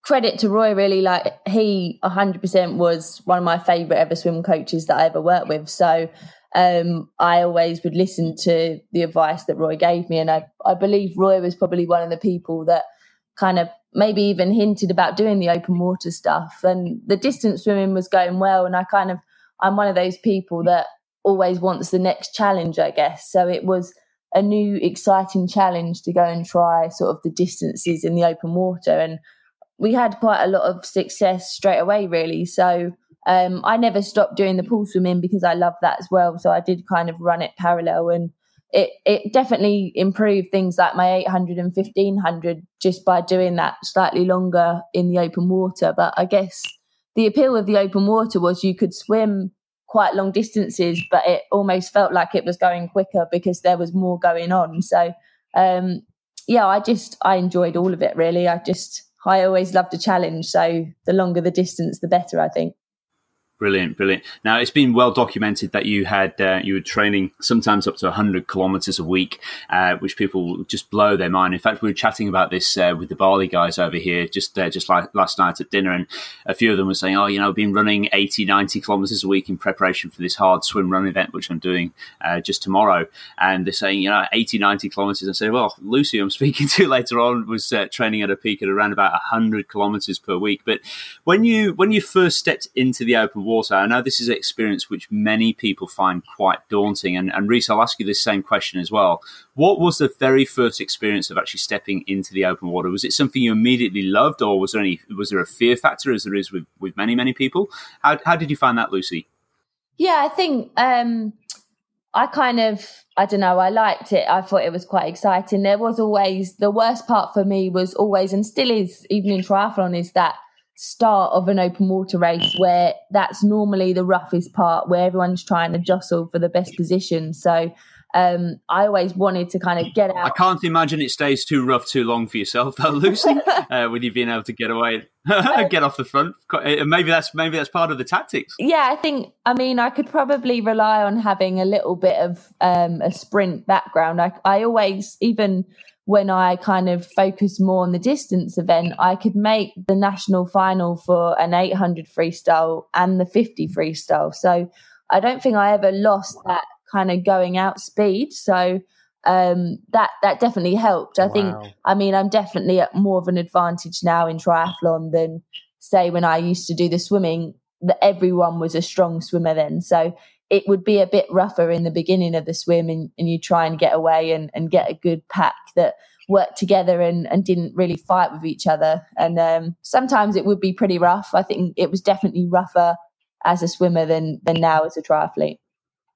credit to Roy really like he 100% was one of my favorite ever swim coaches that I ever worked with so um, I always would listen to the advice that Roy gave me and I, I believe Roy was probably one of the people that kind of maybe even hinted about doing the open water stuff and the distance swimming was going well and I kind of I'm one of those people that always wants the next challenge, I guess. So it was a new, exciting challenge to go and try sort of the distances in the open water. And we had quite a lot of success straight away, really. So um, I never stopped doing the pool swimming because I love that as well. So I did kind of run it parallel and it, it definitely improved things like my 800 and 1500 just by doing that slightly longer in the open water. But I guess the appeal of the open water was you could swim quite long distances, but it almost felt like it was going quicker because there was more going on. So, um, yeah, I just I enjoyed all of it really. I just I always loved a challenge, so the longer the distance, the better. I think. Brilliant, brilliant. Now it's been well documented that you had uh, you were training sometimes up to 100 kilometers a week, uh, which people just blow their mind. In fact, we were chatting about this uh, with the Bali guys over here just uh, just like last night at dinner, and a few of them were saying, "Oh, you know, I've been running 80, 90 kilometers a week in preparation for this hard swim run event, which I'm doing uh, just tomorrow." And they're saying, you know, 80, 90 kilometers. I say, "Well, Lucy, I'm speaking to later on, was uh, training at a peak at around about 100 kilometers per week." But when you when you first stepped into the open water. I know this is an experience which many people find quite daunting. And, and Reece, I'll ask you this same question as well. What was the very first experience of actually stepping into the open water? Was it something you immediately loved, or was there any was there a fear factor, as there is with, with many many people? How how did you find that, Lucy? Yeah, I think um, I kind of I don't know. I liked it. I thought it was quite exciting. There was always the worst part for me was always and still is even in triathlon is that start of an open water race where that's normally the roughest part where everyone's trying to jostle for the best position. So um, I always wanted to kind of get out. I can't imagine it stays too rough too long for yourself, though, Lucy. uh, with you being able to get away, get off the front. Uh, maybe that's maybe that's part of the tactics. Yeah, I think. I mean, I could probably rely on having a little bit of um, a sprint background. I, I always even when I kind of focused more on the distance event, I could make the national final for an 800 freestyle and the 50 freestyle. So I don't think I ever lost that kind of going out speed. So um, that that definitely helped. I wow. think. I mean, I'm definitely at more of an advantage now in triathlon than say when I used to do the swimming. That everyone was a strong swimmer then, so it would be a bit rougher in the beginning of the swim and, and you try and get away and, and get a good pack that worked together and, and didn't really fight with each other. And um, sometimes it would be pretty rough. I think it was definitely rougher as a swimmer than than now as a triathlete.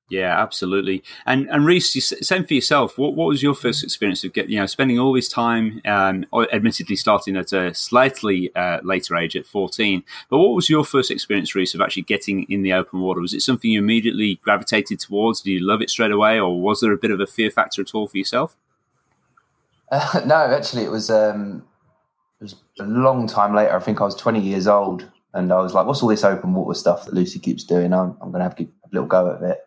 Yeah, absolutely. And and Reece, same for yourself. What what was your first experience of get you know spending all this time, um, admittedly starting at a slightly uh, later age at fourteen, but what was your first experience, Reece, of actually getting in the open water? Was it something you immediately gravitated towards? Did you love it straight away, or was there a bit of a fear factor at all for yourself? Uh, no, actually, it was um, it was a long time later. I think I was twenty years old, and I was like, "What's all this open water stuff that Lucy keeps doing? I'm, I'm going to have a little go at it."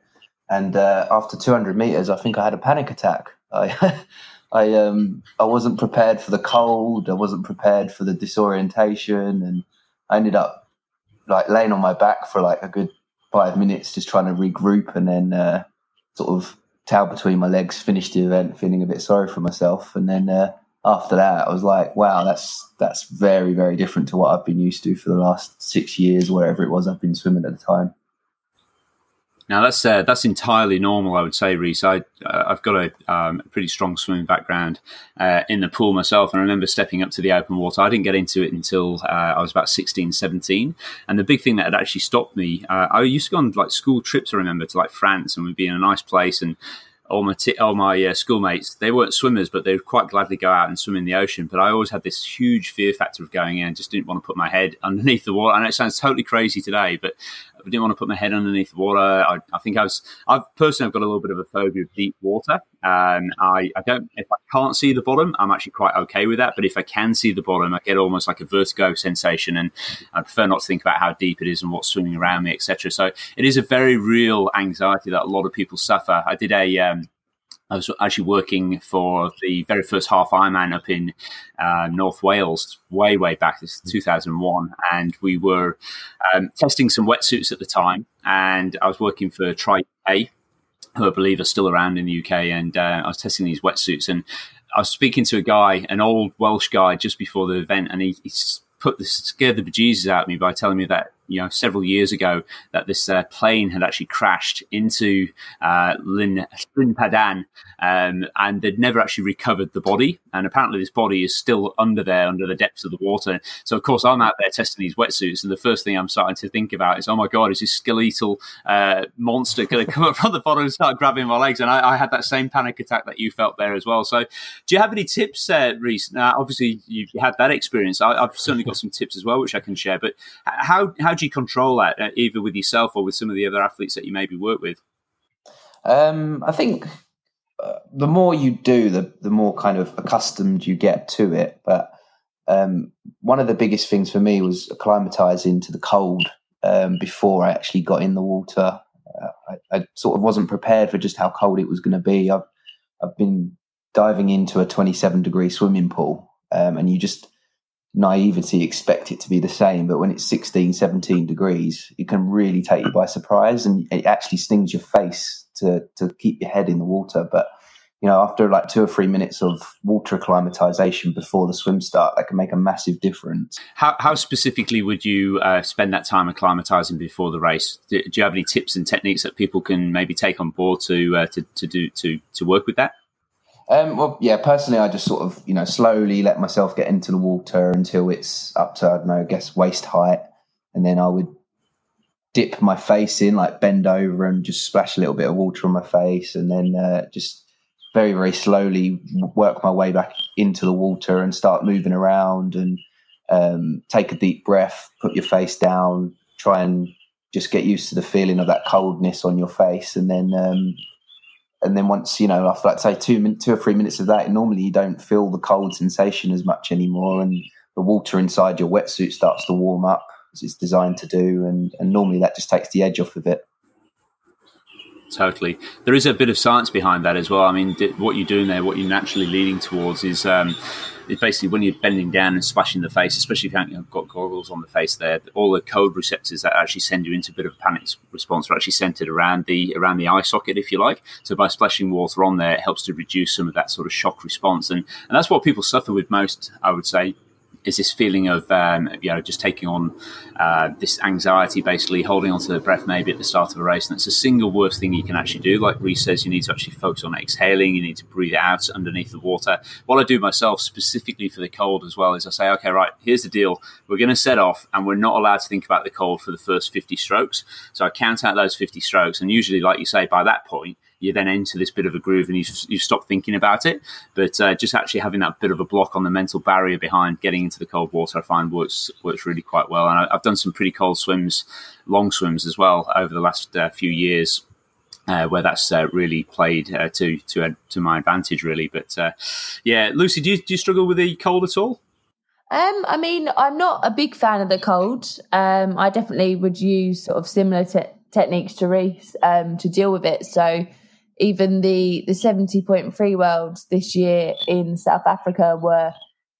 And uh, after 200 meters, I think I had a panic attack. I, I, um, I wasn't prepared for the cold. I wasn't prepared for the disorientation, and I ended up like laying on my back for like a good five minutes, just trying to regroup, and then uh, sort of towel between my legs, finished the event, feeling a bit sorry for myself, and then uh, after that, I was like, wow, that's that's very very different to what I've been used to for the last six years, wherever it was I've been swimming at the time. Now that's uh, that's entirely normal, I would say, Reece. I uh, I've got a, um, pretty strong swimming background uh, in the pool myself, and I remember stepping up to the open water. I didn't get into it until uh, I was about 16, 17. and the big thing that had actually stopped me, uh, I used to go on like school trips. I remember to like France, and we'd be in a nice place, and all my t- all my uh, schoolmates they weren't swimmers, but they would quite gladly go out and swim in the ocean. But I always had this huge fear factor of going in. Just didn't want to put my head underneath the water. I know it sounds totally crazy today, but I didn't want to put my head underneath the water. I, I think I was, I've personally, I've got a little bit of a phobia of deep water. Um, I, I don't, if I can't see the bottom, I'm actually quite okay with that. But if I can see the bottom, I get almost like a vertigo sensation, and I prefer not to think about how deep it is and what's swimming around me, etc. So it is a very real anxiety that a lot of people suffer. I did a, um, I was actually working for the very first half Ironman up in uh, North Wales, way, way back, this 2001. And we were um, testing some wetsuits at the time. And I was working for Tri A, who I believe are still around in the UK. And uh, I was testing these wetsuits. And I was speaking to a guy, an old Welsh guy, just before the event. And he, he put the scared the bejesus out of me by telling me that you know several years ago that this uh, plane had actually crashed into uh, Llyn, Llyn Padarn, um, and they'd never actually recovered the body. And apparently, this body is still under there, under the depths of the water. So, of course, I'm out there testing these wetsuits, and the first thing I'm starting to think about is, oh my god, is this skeletal uh, monster going to come up from the bottom and start grabbing my legs? And I, I, had that same panic attack that you felt there as well. So, do you have any tips, uh, Reece? Now, obviously, you've had that experience. I, have certainly got some tips as well, which I can share. But how how do you control that, uh, either with yourself or with some of the other athletes that you maybe work with? Um, I think uh, the more you do, the the more kind of accustomed you get to it. But um, one of the biggest things for me was acclimatizing to the cold um, before I actually got in the water. Uh, I, I, sort of wasn't prepared for just how cold it was going to be. I've I've been diving into a 27 degree swimming pool, um, and you just naivety expect it to be the same but when it's 16 17 degrees it can really take you by surprise and it actually stings your face to to keep your head in the water. But you know after like two or three minutes of water acclimatization before the swim start that can make a massive difference. How, how specifically would you uh, spend that time acclimatizing before the race? Do, do, you have any tips and techniques that people can maybe take on board to uh, to, to do to to work with that um, well, yeah, personally, I just sort of, you know, slowly let myself get into the water until it's up to, I don't know, I guess waist height. And then I would dip my face in, like bend over and just splash a little bit of water on my face. And then uh, just very, very slowly work my way back into the water and start moving around and um, take a deep breath, put your face down, try and just get used to the feeling of that coldness on your face. And then, um, and then once you know after like say two two or three minutes of that normally you don't feel the cold sensation as much anymore. And the water inside your wetsuit starts to warm up as it's designed to do. And, and normally that just takes the edge off of it. Totally. There is a bit of science behind that as well. I mean what you're doing there what you're naturally leading towards is um, it's basically when you're bending down and splashing the face, especially if you haven't got goggles on the face there, all the cold receptors that actually send you into a bit of a panic response are actually centered around the around the eye socket, if you like. So by splashing water on there, it helps to reduce some of that sort of shock response, and and that's what people suffer with most, I would say, is this feeling of um, you know just taking on uh, this anxiety, basically holding onto the breath maybe at the start of a race, and it's the single worst thing you can actually do. Like Reece says, you need to actually focus on exhaling. You need to breathe out underneath the water. What I do myself specifically for the cold as well is I say, okay, right, here's the deal. We're going to set off, and we're not allowed to think about the cold for the first 50 strokes. So I count out those 50 strokes, and usually, like you say, by that point you then enter this bit of a groove and you, you stop thinking about it. But uh, just actually having that bit of a block on the mental barrier behind getting into the cold water, I find works works really quite well. And I, have done some pretty cold swims, long swims as well over the last uh, few years. Uh, where that's uh, really played uh, to to uh, to my advantage, really. But uh, yeah, Lucy, do you, do you struggle with the cold at all? Um, I mean, I'm not a big fan of the cold. Um, I definitely would use sort of similar te- techniques to Reece um, to deal with it. So even the the 70.3 worlds this year in South Africa were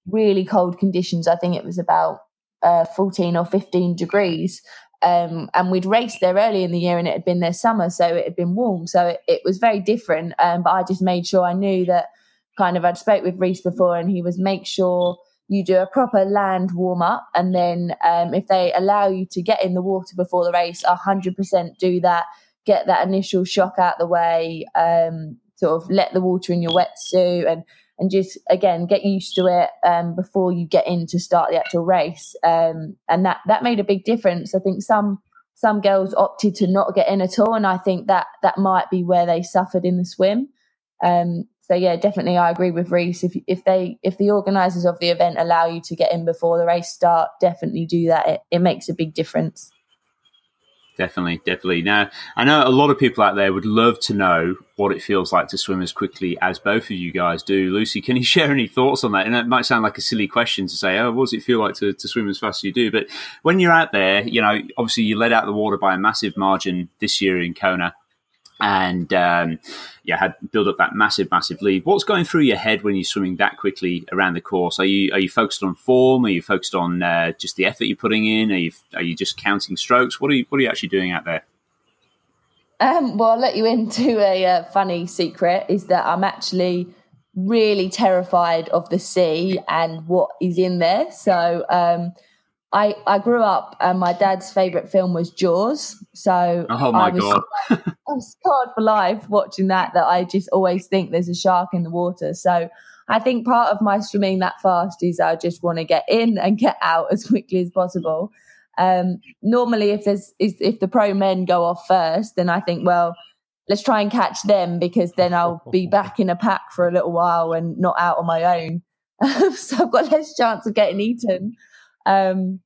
really cold conditions. I think it was about uh, 14 or 15 degrees. Um, and we'd raced there early in the year and it had been their summer, so it had been warm. So it, it was very different. Um, but I just made sure I knew that kind of I'd spoke with Reece before and he was make sure you do a proper land warm up. And then um, if they allow you to get in the water before the race, 100% do that get that initial shock out the way, um, sort of let the water in your wetsuit and and just again get used to it um, before you get in to start the actual race. Um, and that that made a big difference. I think some some girls opted to not get in at all, and I think that that might be where they suffered in the swim. Um, so yeah, definitely, I agree with Reece. If if they if the organisers of the event allow you to get in before the race start, definitely do that. It, it makes a big difference. Definitely, definitely. Now, I know a lot of people out there would love to know what it feels like to swim as quickly as both of you guys do. Lucy, can you share any thoughts on that? And it might sound like a silly question to say, oh, what does it feel like to, to swim as fast as you do? But when you're out there, you know, obviously you let out the water by a massive margin this year in Kona and um, yeah, had built up that massive, massive lead. What's going through your head when you're swimming that quickly around the course? Are you are you focused on form? Are you focused on uh, just the effort you're putting in? Are you are you just counting strokes? What are you what are you actually doing out there? Um, well, I'll let you into a uh, funny secret. Is that I'm actually really terrified of the sea and what is in there. So um, I, I grew up and my dad's favourite film was Jaws. So oh my I was, god, I was scarred for life watching that. That I just always think there's a shark in the water. So I think part of my swimming that fast is I just want to get in and get out as quickly as possible. Um, normally, if there's if the pro men go off first, then I think well let's try and catch them because then I'll be back in a pack for a little while and not out on my own. so I've got less chance of getting eaten. Um,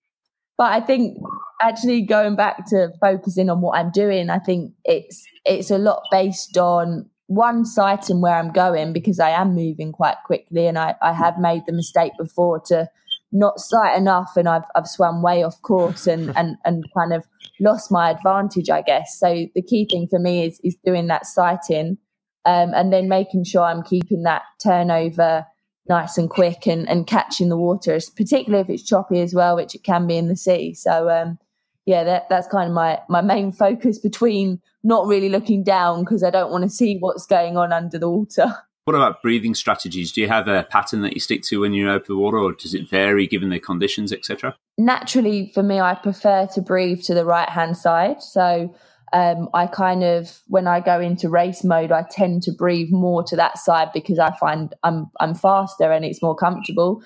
but I think actually going back to focusing on what I'm doing, I think it's it's a lot based on one sight and where I'm going because I am moving quite quickly and I, I have made the mistake before to not sight enough and I've I've swum way off course and and and kind of lost my advantage, I guess. So the key thing for me is is doing that sighting, um, and then making sure I'm keeping that turnover nice and quick and, and catching the water, particularly if it's choppy as well, which it can be in the sea. So um, yeah, that, that's kind of my my main focus between not really looking down because I don't want to see what's going on under the water. What about breathing strategies? Do you have a pattern that you stick to when you're out over the water, or does it vary given the conditions, etc.? Naturally, for me, I prefer to breathe to the right hand side. So um, I kind of when I go into race mode, I tend to breathe more to that side because I find I'm I'm faster and it's more comfortable.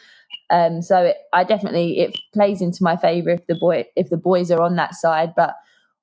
Um, so it, I definitely it plays into my favour if the boy if the boys are on that side, but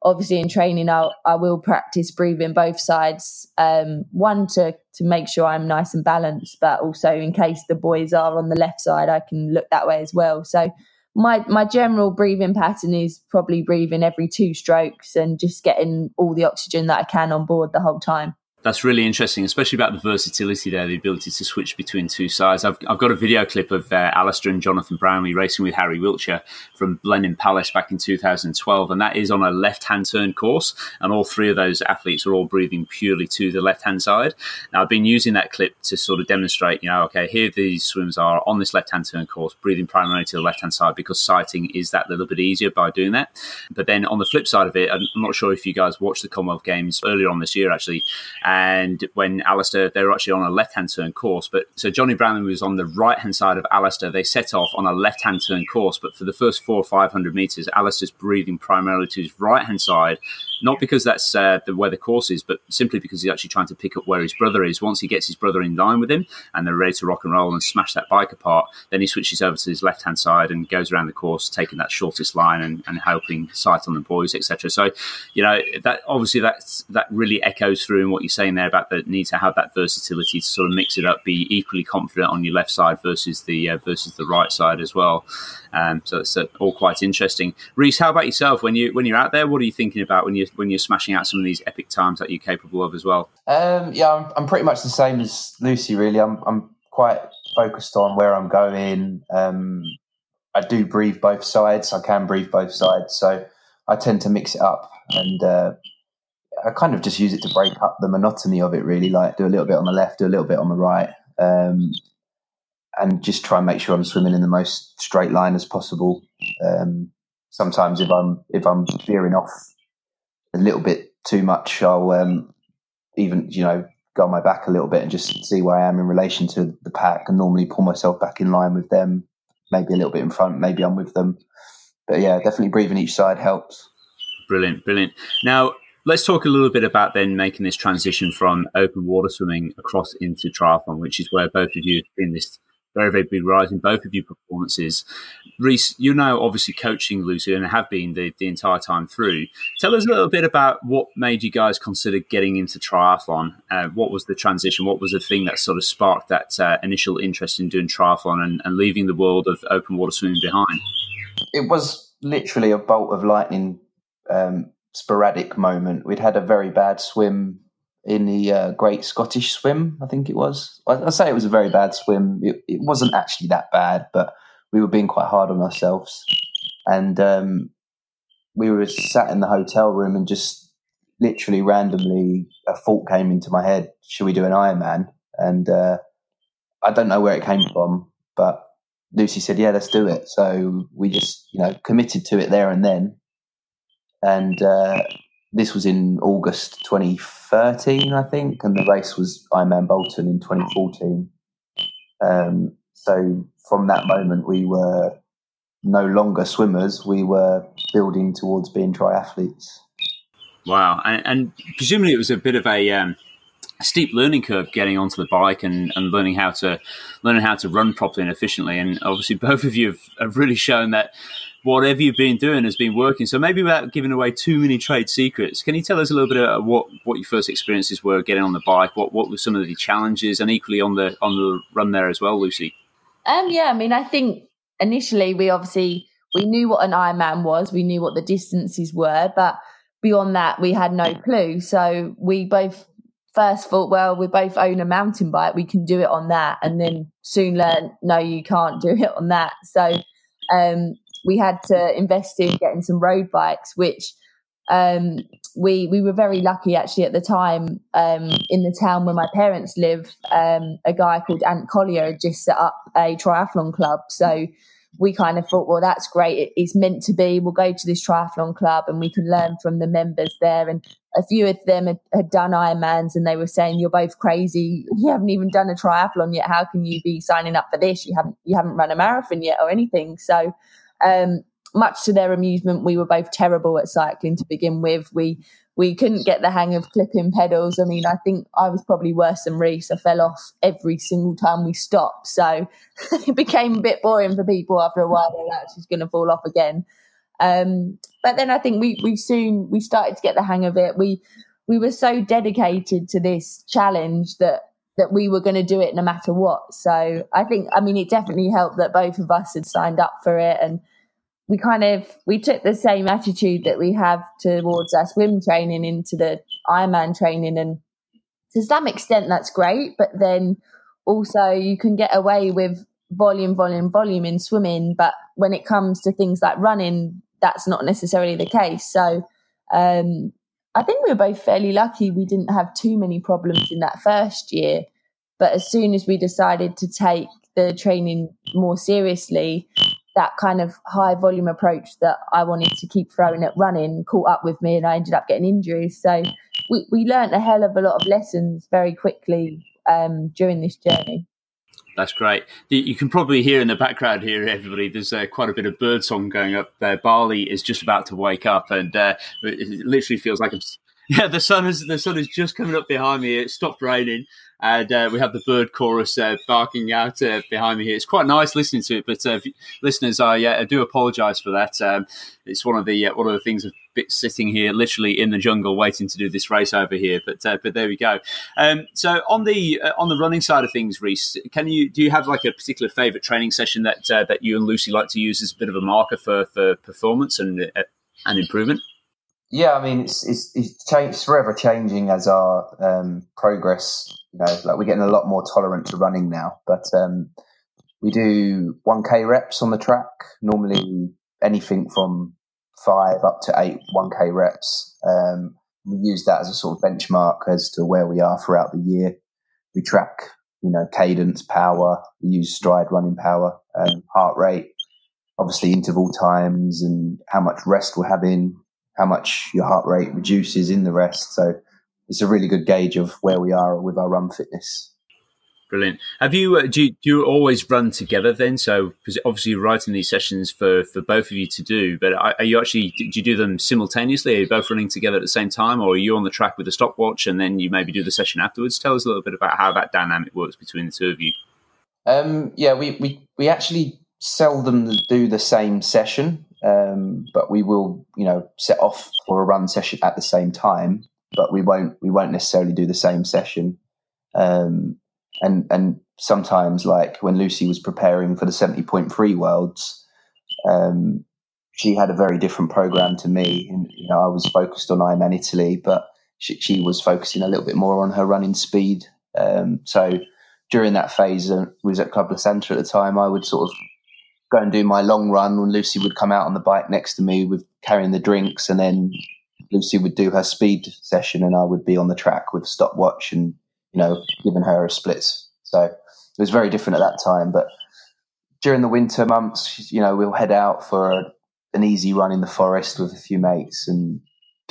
obviously in training I, I will practice breathing both sides um, one to to make sure i'm nice and balanced but also in case the boys are on the left side i can look that way as well so my my general breathing pattern is probably breathing every two strokes and just getting all the oxygen that i can on board the whole time that's really interesting, especially about the versatility there, the ability to switch between two sides. I've, I've got a video clip of uh, Alistair and Jonathan Brownlee racing with Harry Wiltshire from Blenheim Palace back in 2012, and that is on a left hand turn course. And all three of those athletes are all breathing purely to the left hand side. Now, I've been using that clip to sort of demonstrate, you know, okay, here these swims are on this left hand turn course, breathing primarily to the left hand side because sighting is that little bit easier by doing that. But then on the flip side of it, I'm not sure if you guys watched the Commonwealth Games earlier on this year, actually and when Alistair, they were actually on a left hand turn course. But so Johnny Brownlee was on the right hand side of Alistair. They set off on a left hand turn course, but for the first four or 500 meters, Alistair's breathing primarily to his right hand side not because that's uh, the where the course is, but simply because he's actually trying to pick up where his brother is. Once he gets his brother in line with him and they're ready to rock and roll and smash that bike apart, then he switches over to his left hand side and goes around the course, taking that shortest line and, and helping sight on the boys, etc. So, you know, that obviously that's that really echoes through in what you're saying there about the need to have that versatility to sort of mix it up, be equally confident on your left side versus the uh, versus the right side as well. Um, so it's uh, all quite interesting. Reece, how about yourself? When you when you're out there, what are you thinking about when you when you're smashing out some of these epic times that you're capable of as well? Um, yeah, I'm, I'm, pretty much the same as Lucy. Really, I'm I'm quite focused on where I'm going. Um, I do breathe both sides. I can breathe both sides, so I tend to mix it up, and uh, I kind of just use it to break up the monotony of it. Really, like do a little bit on the left, do a little bit on the right. Um, and just try and make sure I'm swimming in the most straight line as possible. Um, sometimes if I'm if I'm veering off a little bit too much, I'll um, even you know go on my back a little bit and just see where I am in relation to the pack, and normally pull myself back in line with them, maybe a little bit in front, maybe I'm with them. But yeah, definitely breathing each side helps. Brilliant, brilliant. Now let's talk a little bit about then making this transition from open water swimming across into triathlon, which is where both of you in this very, very big rise in both of your performances. Reece, you're now obviously coaching Lucy and have been the, the entire time through. Tell us a little bit about what made you guys consider getting into triathlon. Uh, what was the transition? What was the thing that sort of sparked that uh, initial interest in doing triathlon and, and leaving the world of open water swimming behind? It was literally a bolt of lightning, um, sporadic moment. We'd had a very bad swim in the uh, Great Scottish Swim, I think it was. I, I say it was a very bad swim. It, it, wasn't actually that bad, but we were being quite hard on ourselves. And um, we were sat in the hotel room and just literally randomly a thought came into my head should we do an Ironman? And uh, I don't know where it came from, but Lucy said, yeah, let's do it. So we just, you know, committed to it there and then. And uh, this was in August 2013, I think, and the race was Ironman Bolton in 2014. Um, so from that moment, we were no longer swimmers. We were building towards being triathletes. Wow, and, and presumably it was a bit of a um, steep learning curve getting onto the bike and, and learning how to learning how to run properly and efficiently. And obviously, both of you have, have really shown that whatever you've been doing has been working. So maybe without giving away too many trade secrets, can you tell us a little bit about what, what your first experiences were getting on the bike? What what were some of the challenges, and equally on the on the run there as well, Lucy? Um, yeah, I mean, I think initially we obviously we knew what an Ironman was, we knew what the distances were, but beyond that we had no clue. So we both first thought, well, we both own a mountain bike, we can do it on that, and then soon learned, no, you can't do it on that. So um, we had to invest in getting some road bikes, which um, we we were very lucky actually at the time um, in the town where my parents live. Um, a guy called Ant Collier had just set up a triathlon club, so we kind of thought, well, that's great. It, it's meant to be. We'll go to this triathlon club and we can learn from the members there. And a few of them had, had done Ironmans and they were saying, "You're both crazy. You haven't even done a triathlon yet. How can you be signing up for this? You haven't you haven't run a marathon yet or anything." So um, much to their amusement, we were both terrible at cycling to begin with. We we couldn't get the hang of clipping pedals. I mean, I think I was probably worse than Reece. I fell off every single time we stopped. So it became a bit boring for people after a while. They're like, she's going to fall off again. Um, but then I think we, we soon, we started to get the hang of it. We, we were so dedicated to this challenge that, that we were going to do it no matter what. So I think, I mean, it definitely helped that both of us had signed up for it and we kind of we took the same attitude that we have towards our swim training into the Ironman training, and to some extent that's great. But then also you can get away with volume, volume, volume in swimming, but when it comes to things like running, that's not necessarily the case. So um, I think we were both fairly lucky. We didn't have too many problems in that first year, but as soon as we decided to take the training more seriously that kind of high volume approach that I wanted to keep throwing at running caught up with me and I ended up getting injuries. So we, we learned a hell of a lot of lessons very quickly um, during this journey. That's great. You can probably hear in the background here, everybody. There's uh, quite a bit of bird song going up there. Bali is just about to wake up, and uh, it literally feels like I'm yeah, the sun is the sun is just coming up behind me. It stopped raining, and uh, we have the bird chorus uh, barking out uh, behind me here. It's quite nice listening to it, but uh, listeners, I, I do apologise for that. Um, it's one of the uh, one of the things of sitting here, literally in the jungle, waiting to do this race over here. But uh, but there we go. Um, so on the on the running side of things, Reece, can you do you have like a particular favourite training session that that you and Lucy like to use as a bit of a marker for for performance and and improvement? Yeah, I mean, it's it's it's, changed, it's forever changing as our um, progress. You know, like we're getting a lot more tolerant to running now. But um, we do one k reps on the track. Normally, anything from five up to eight one k reps. Um, we use that as a sort of benchmark as to where we are throughout the year. We track, you know, cadence, power. We use Stryd running power, um, heart rate, obviously interval times, and how much rest we're having how much your heart rate reduces in the rest. So it's a really good gauge of where we are with our run fitness. Brilliant. Have you uh, do, you do you always run together then? So because obviously you're writing these sessions for for both of you to do, but are, are, you actually do you do them simultaneously? Are you both running together at the same time, or are you on the track with a stopwatch and then you maybe do the session afterwards? Tell us a little bit about how that dynamic works between the two of you. Um, yeah, we, we we actually seldom do the same session. Um, but we will, you know, set off for a run session at the same time. But we won't we won't necessarily do the same session. Um, and and sometimes, like when Lucy was preparing for the seventy point three worlds, um, she had a very different program to me. And you know, I was focused on Ironman Italy, but she, she was focusing a little bit more on her running speed. Um, so during that phase, uh, was at Club La Santa at the time. I would sort of go and do my long run when Lucy would come out on the bike next to me with carrying the drinks and then Lucy would do her speed session and I would be on the track with a stopwatch and, you know, giving her a splits. So it was very different at that time. But during the winter months, you know, we'll head out for a, an easy run in the forest with a few mates and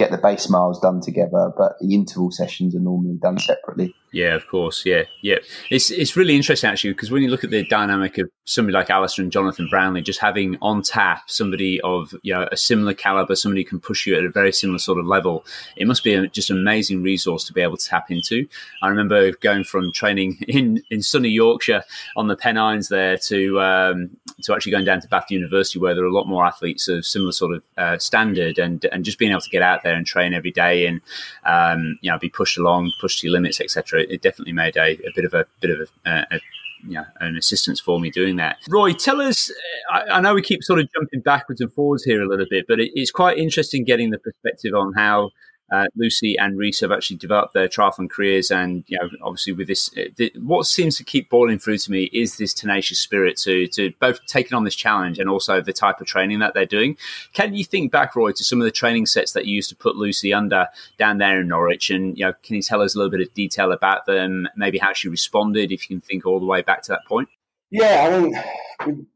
get the base miles done together, but the interval sessions are normally done separately. Yeah, of course. Yeah, yeah. It's it's really interesting actually because when you look at the dynamic of somebody like Alistair and Jonathan Brownlee, just having on tap somebody of you know a similar caliber, somebody who can push you at a very similar sort of level, it must be a, just an amazing resource to be able to tap into. I remember going from training in in sunny Yorkshire on the Pennines there to um, to actually going down to Bath University where there are a lot more athletes of similar sort of uh, standard and and just being able to get out there and train every day and um, you know be pushed along, pushed to your limits, etc it, definitely made a, a, bit of a bit of a, a, know, an assistance for me doing that. Roy, tell us. I, I, know we keep sort of jumping backwards and forwards here a little bit, but it, it's quite interesting getting the perspective on how uh, Lucy and Reece have actually developed their triathlon careers, and you know, obviously with this, uh, the, what seems to keep boiling through to me is this tenacious spirit to to both taking on this challenge and also the type of training that they're doing. Can you think back, Roy, to some of the training sets that you used to put Lucy under down there in Norwich, and you know, can you tell us a little bit of detail about them? Maybe how she responded, if you can think all the way back to that point. Yeah, I mean.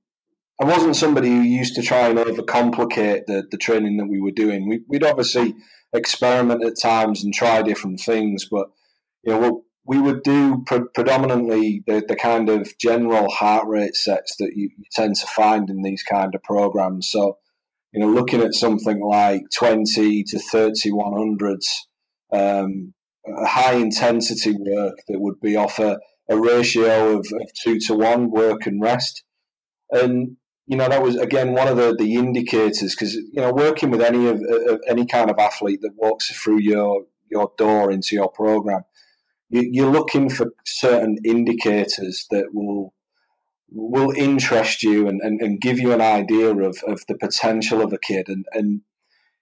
I wasn't somebody who used to try and overcomplicate the, the training that we were doing. We, would obviously experiment at times and try different things. But you know, we would do pre- predominantly the, the kind of general heart rate sets that you, tend to find in these kind of programs. So, you know, looking at something like twenty to thirty one hundreds, um, high intensity work that would be off a, a ratio of, of two to one work and rest. And you know that was again one of the, the indicators because you know working with any of, uh, of, any kind of athlete that walks through your your door into your program you, are looking for certain indicators that will will interest you and, and, and give you an idea of, of the potential of a kid. And, and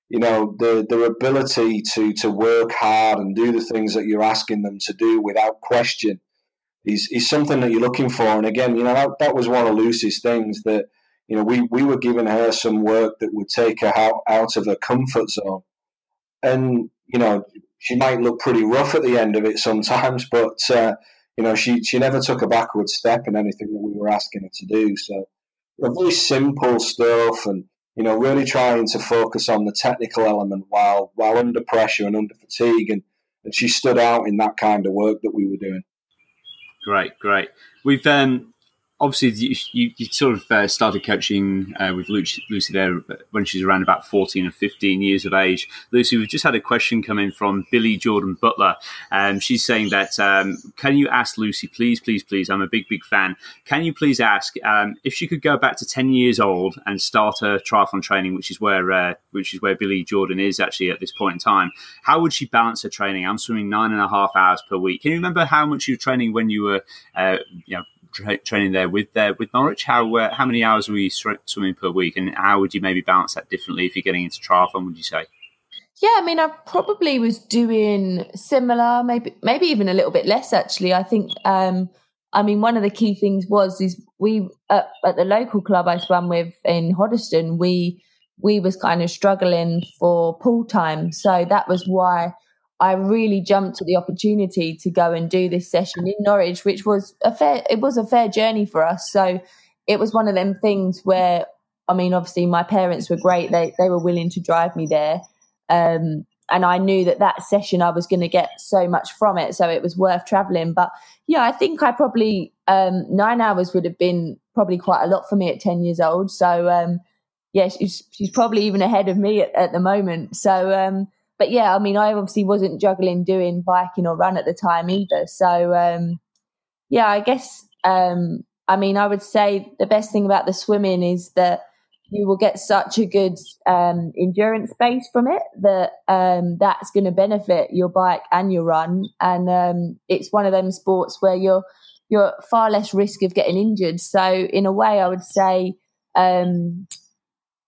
you know the their ability to to work hard and do the things that you're asking them to do without question is, is something that you're looking for. And again you know that, that was one of Lucy's things that you know, we, we were giving her some work that would take her out, out of her comfort zone. And, you know, she might look pretty rough at the end of it sometimes, but, uh, you know, she, she never took a backward step in anything that we were asking her to do. So, very simple stuff and, you know, really trying to focus on the technical element while, while under pressure and under fatigue. And, and she stood out in that kind of work that we were doing. Great, great. We've um, obviously you, you, you sort of uh, started coaching uh, with Lucy, Lucy, there when she's around about 14 or 15 years of age. Lucy, we've just had a question come in from Billy Jordan Butler. Um, she's saying that, um, can you ask Lucy, please, please, please, I'm a big, big fan. Can you please ask um, if she could go back to 10 years old and start her triathlon training, which is where, uh, which is where Billy Jordan is actually at this point in time. How would she balance her training? I'm swimming nine and a half hours per week. Can you remember how much you were training when you were, uh, you know, tra- training there with there with Norwich? How uh, how many hours were you swimming per week, and how would you maybe balance that differently if you're getting into triathlon? Would you say? Yeah, I mean, I probably was doing similar, maybe maybe even a little bit less. Actually, I think. Um, I mean, one of the key things was is we at, at the local club I swam with in Hoddesdon, we we was kind of struggling for pool time, so that was why I really jumped at the opportunity to go and do this session in Norwich, which was a fair it was a fair journey for us. So it was one of them things where I mean, obviously my parents were great; they they were willing to drive me there, um, and I knew that that session I was going to get so much from it, so it was worth traveling. But yeah, I think I probably um, nine hours would have been probably quite a lot for me at ten years old. So um, yeah, she's she's probably even ahead of me at, at the moment. So um, but yeah, I mean, I obviously wasn't juggling doing biking or run at the time either. So um, yeah, I guess um, I mean, I would say the best thing about the swimming is that you will get such a good um, endurance base from it that um, that's going to benefit your bike and your run. And um, it's one of them sports where you're you're far less risk of getting injured. So in a way, I would say um,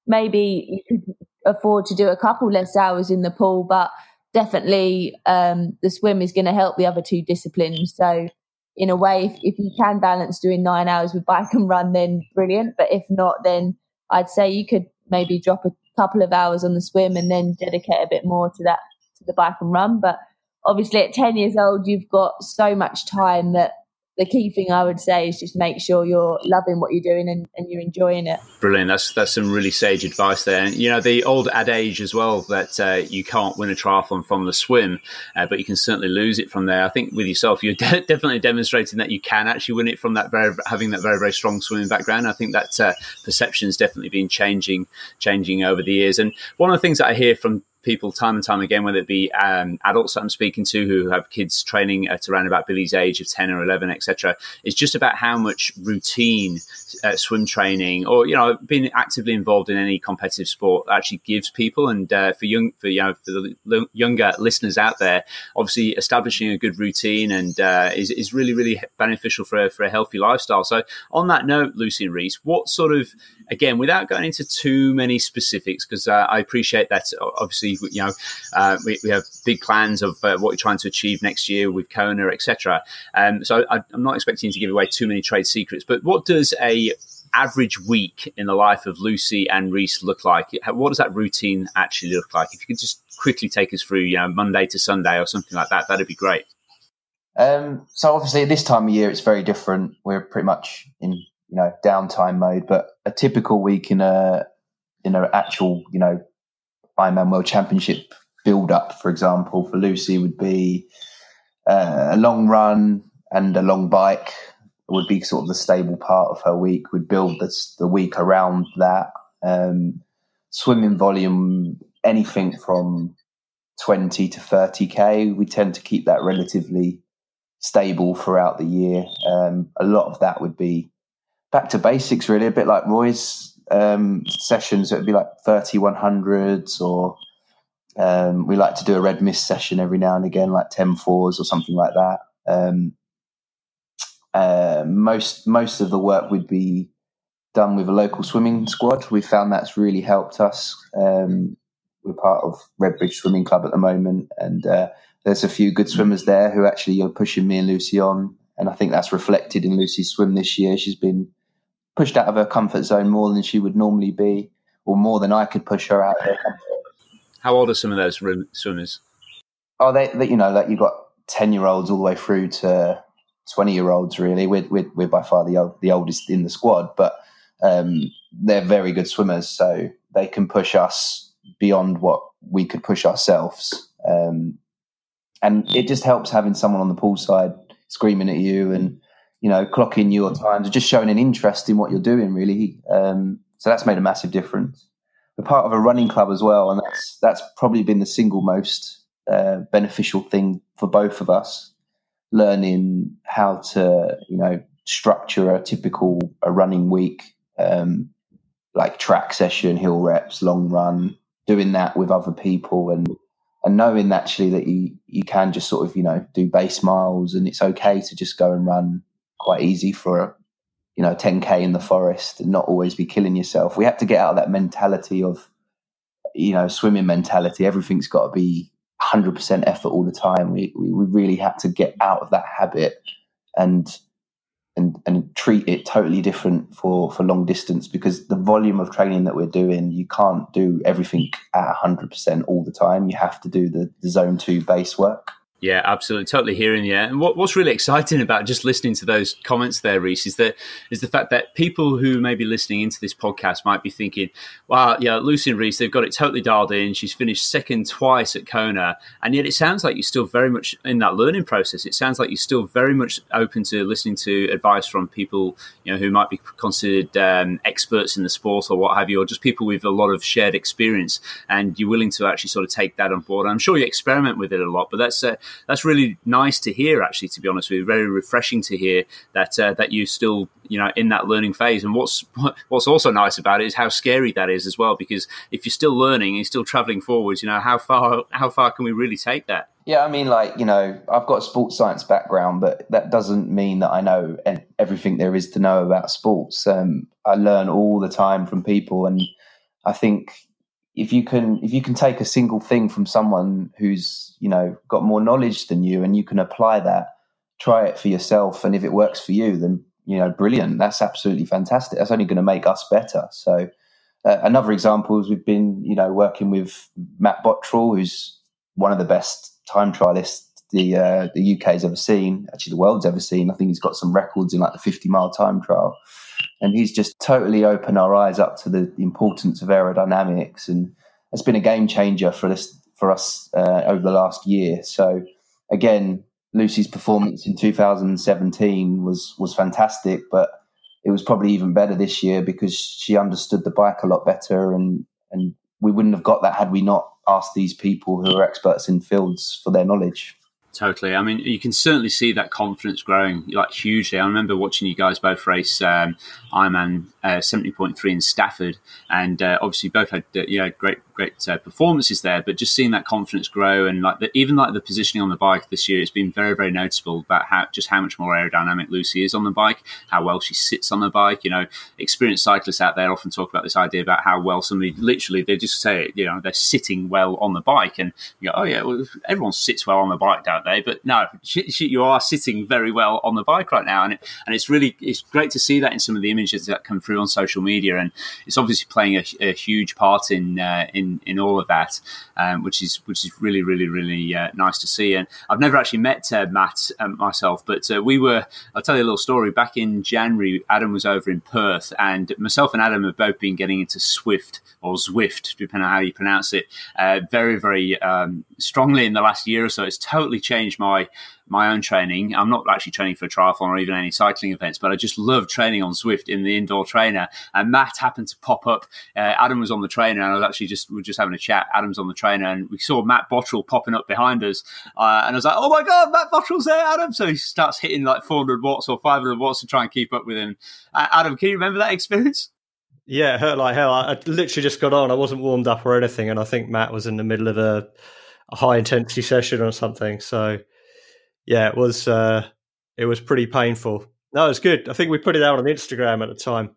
maybe you could afford to do a couple less hours in the pool, but definitely um, the swim is going to help the other two disciplines. So, in a way, if, if you can balance doing nine hours with bike and run, then brilliant. But if not, then I'd say you could maybe drop a couple of hours on the swim and then dedicate a bit more to that to the bike and run. But obviously, at ten years old, you've got so much time that the key thing I would say is just make sure you're loving what you're doing and, and you're enjoying it. Brilliant. That's that's some really sage advice there. And you know the old adage as well that uh, you can't win a triathlon from the swim, uh, but you can certainly lose it from there. I think with yourself, you're de- definitely demonstrating that you can actually win it from that very having that very very strong swimming background. I think that uh, perception has definitely been changing changing over the years. And one of the things that I hear from people time and time again, whether it be um, adults that I'm speaking to who have kids training at around about Billy's age of 10 or 11, etc. It's just about how much routine uh, swim training or, you know, being actively involved in any competitive sport actually gives people. And uh, for young, for, you know, for the younger listeners out there, obviously establishing a good routine and uh, is, is really, really beneficial for a, for a healthy lifestyle. So on that note, Lucy and Reece, what sort of, again, without going into too many specifics, because uh, I appreciate that obviously you know, uh, we, we, have big plans of uh, what we're trying to achieve next year with Kona, etc. Um, so I, am not expecting to give away too many trade secrets. But what does a average week in the life of Lucy and Reece look like? What does that routine actually look like? If you could just quickly take us through, you know, Monday to Sunday or something like that, that'd be great. Um, so obviously, at this time of year, it's very different. We're pretty much in you know downtime mode, but a typical week in a in an actual you know Ironman World Championship build up, for example, for Lucy would be uh, a long run and a long bike would be sort of the stable part of her week. We'd build the week around that. Um, swimming volume, anything from 20 to 30k. We tend to keep that relatively stable throughout the year. Um, a lot of that would be back to basics, really, a bit like Roy's um, sessions. It would be like 3100s or um, we like to do a red mist session every now and again, like 10 fours or something like that. Um, uh, most most of the work would be done with a local swimming squad. We found that's really helped us. Um, we're part of Redbridge Swimming Club at the moment, and uh, there's a few good swimmers there who actually are pushing me and Lucy on. And I think that's reflected in Lucy's swim this year. She's been pushed out of her comfort zone more than she would normally be, or more than I could push her out of her comfort. How old are some of those swimmers? Oh, they, they you know, like you've got ten year olds all the way through to twenty year olds. Really, we're, we're, we're by far the old, the oldest in the squad, but um, they're very good swimmers, so they can push us beyond what we could push ourselves. Um, and it just helps having someone on the pool side screaming at you and you know, clocking your times, just showing an interest in what you're doing, really. Um, so that's made a massive difference. We're part of a running club as well, and that's that's probably been the single most uh, beneficial thing for both of us. Learning how to, you know, structure a typical a running week, um, like track session, hill reps, long run, doing that with other people, and and knowing actually that you you can just sort of you know do base miles, and it's okay to just go and run quite easy for you know 10k in the forest and not always be killing yourself. We have to get out of that mentality of you know swimming mentality. Everything's got to be 100% effort all the time. We, we we really had to get out of that habit and and and treat it totally different for for long distance because the volume of training that we're doing, you can't do everything at 100% all the time. You have to do the, the zone two base work. Yeah, absolutely, totally hearing you. And what, what's really exciting about just listening to those comments there, Reece, is that is the fact that people who may be listening into this podcast might be thinking, "Wow, yeah, Lucy and Reece, they've got it totally dialed in. She's finished second twice at Kona, and yet it sounds like you're still very much in that learning process. It sounds like you're still very much open to listening to advice from people, you know, who might be considered um, experts in the sport or what have you, or just people with a lot of shared experience, and you're willing to actually sort of take that on board. I'm sure you experiment with it a lot, but that's uh, that's really nice to hear. Actually, to be honest with you, very refreshing to hear that uh, that you still you know in that learning phase. And what's what's also nice about it is how scary that is as well. Because if you're still learning and you're still traveling forwards, you know how far how far can we really take that? Yeah, I mean, like you know, I've got a sports science background, but that doesn't mean that I know everything there is to know about sports. Um, I learn all the time from people, and I think if you can if you can take a single thing from someone who's you know got more knowledge than you and you can apply that try it for yourself and if it works for you then you know brilliant. That's absolutely fantastic. That's only going to make us better. So uh, another example is we've been you know working with matt Bottrill who's one of the best time trialists the uh, the UK's ever seen, actually the world's ever seen. I think he's got some records in like the 50 mile time trial, and he's just totally opened our eyes up to the, importance of aerodynamics, and it's been a game changer for this for us uh, over the last year. So again, Lucy's performance in 2017 was was fantastic, but it was probably even better this year because she understood the bike a lot better, and and we wouldn't have got that had we not asked these people who are experts in fields for their knowledge. Totally. I mean, you can certainly see that confidence growing like hugely. I remember watching you guys both race um, Ironman uh, 70.3 in Stafford, and uh, obviously both had uh, you know great great uh, performances there. But just seeing that confidence grow and like the, even like the positioning on the bike this year, it's been very very noticeable about how just how much more aerodynamic Lucy is on the bike, how well she sits on the bike. You know, experienced cyclists out there often talk about this idea about how well somebody literally they just say you know they're sitting well on the bike, and you go oh yeah, well, everyone sits well on the bike, don't But no, she, she, you are sitting very well on the bike right now, and it, and it's really it's great to see that in some of the images that come through on social media, and it's obviously playing a, a huge part in uh, in in all of that, um, which is which is really really really uh, nice to see. And I've never actually met uh, Matt um, myself, but uh, we were. I'll tell you a little story. Back in January, Adam was over in Perth, and myself and Adam have both been getting into Swift or Zwift, depending on how you pronounce it, uh, very very um, strongly in the last year or so. It's totally changed my my own training. I'm not actually training for a triathlon or even any cycling events, but I just love training on Swift in the indoor trainer. And Matt happened to pop up. Uh, Adam was on the trainer, and I was actually just we were just having a chat. Adam's on the trainer, and we saw Matt Bottrill popping up behind us, uh, and I was like, "Oh my god, Matt Bottrill's there, Adam!" So he starts hitting like 400 watts or 500 watts to try and keep up with him. Uh, Adam, can you remember that experience? Yeah, it hurt like hell. I, I literally just got on. I wasn't warmed up or anything, and I think Matt was in the middle of a, a high intensity session or something. So yeah, it was uh, it was pretty painful. No, was good. I think we put it out on Instagram at the time.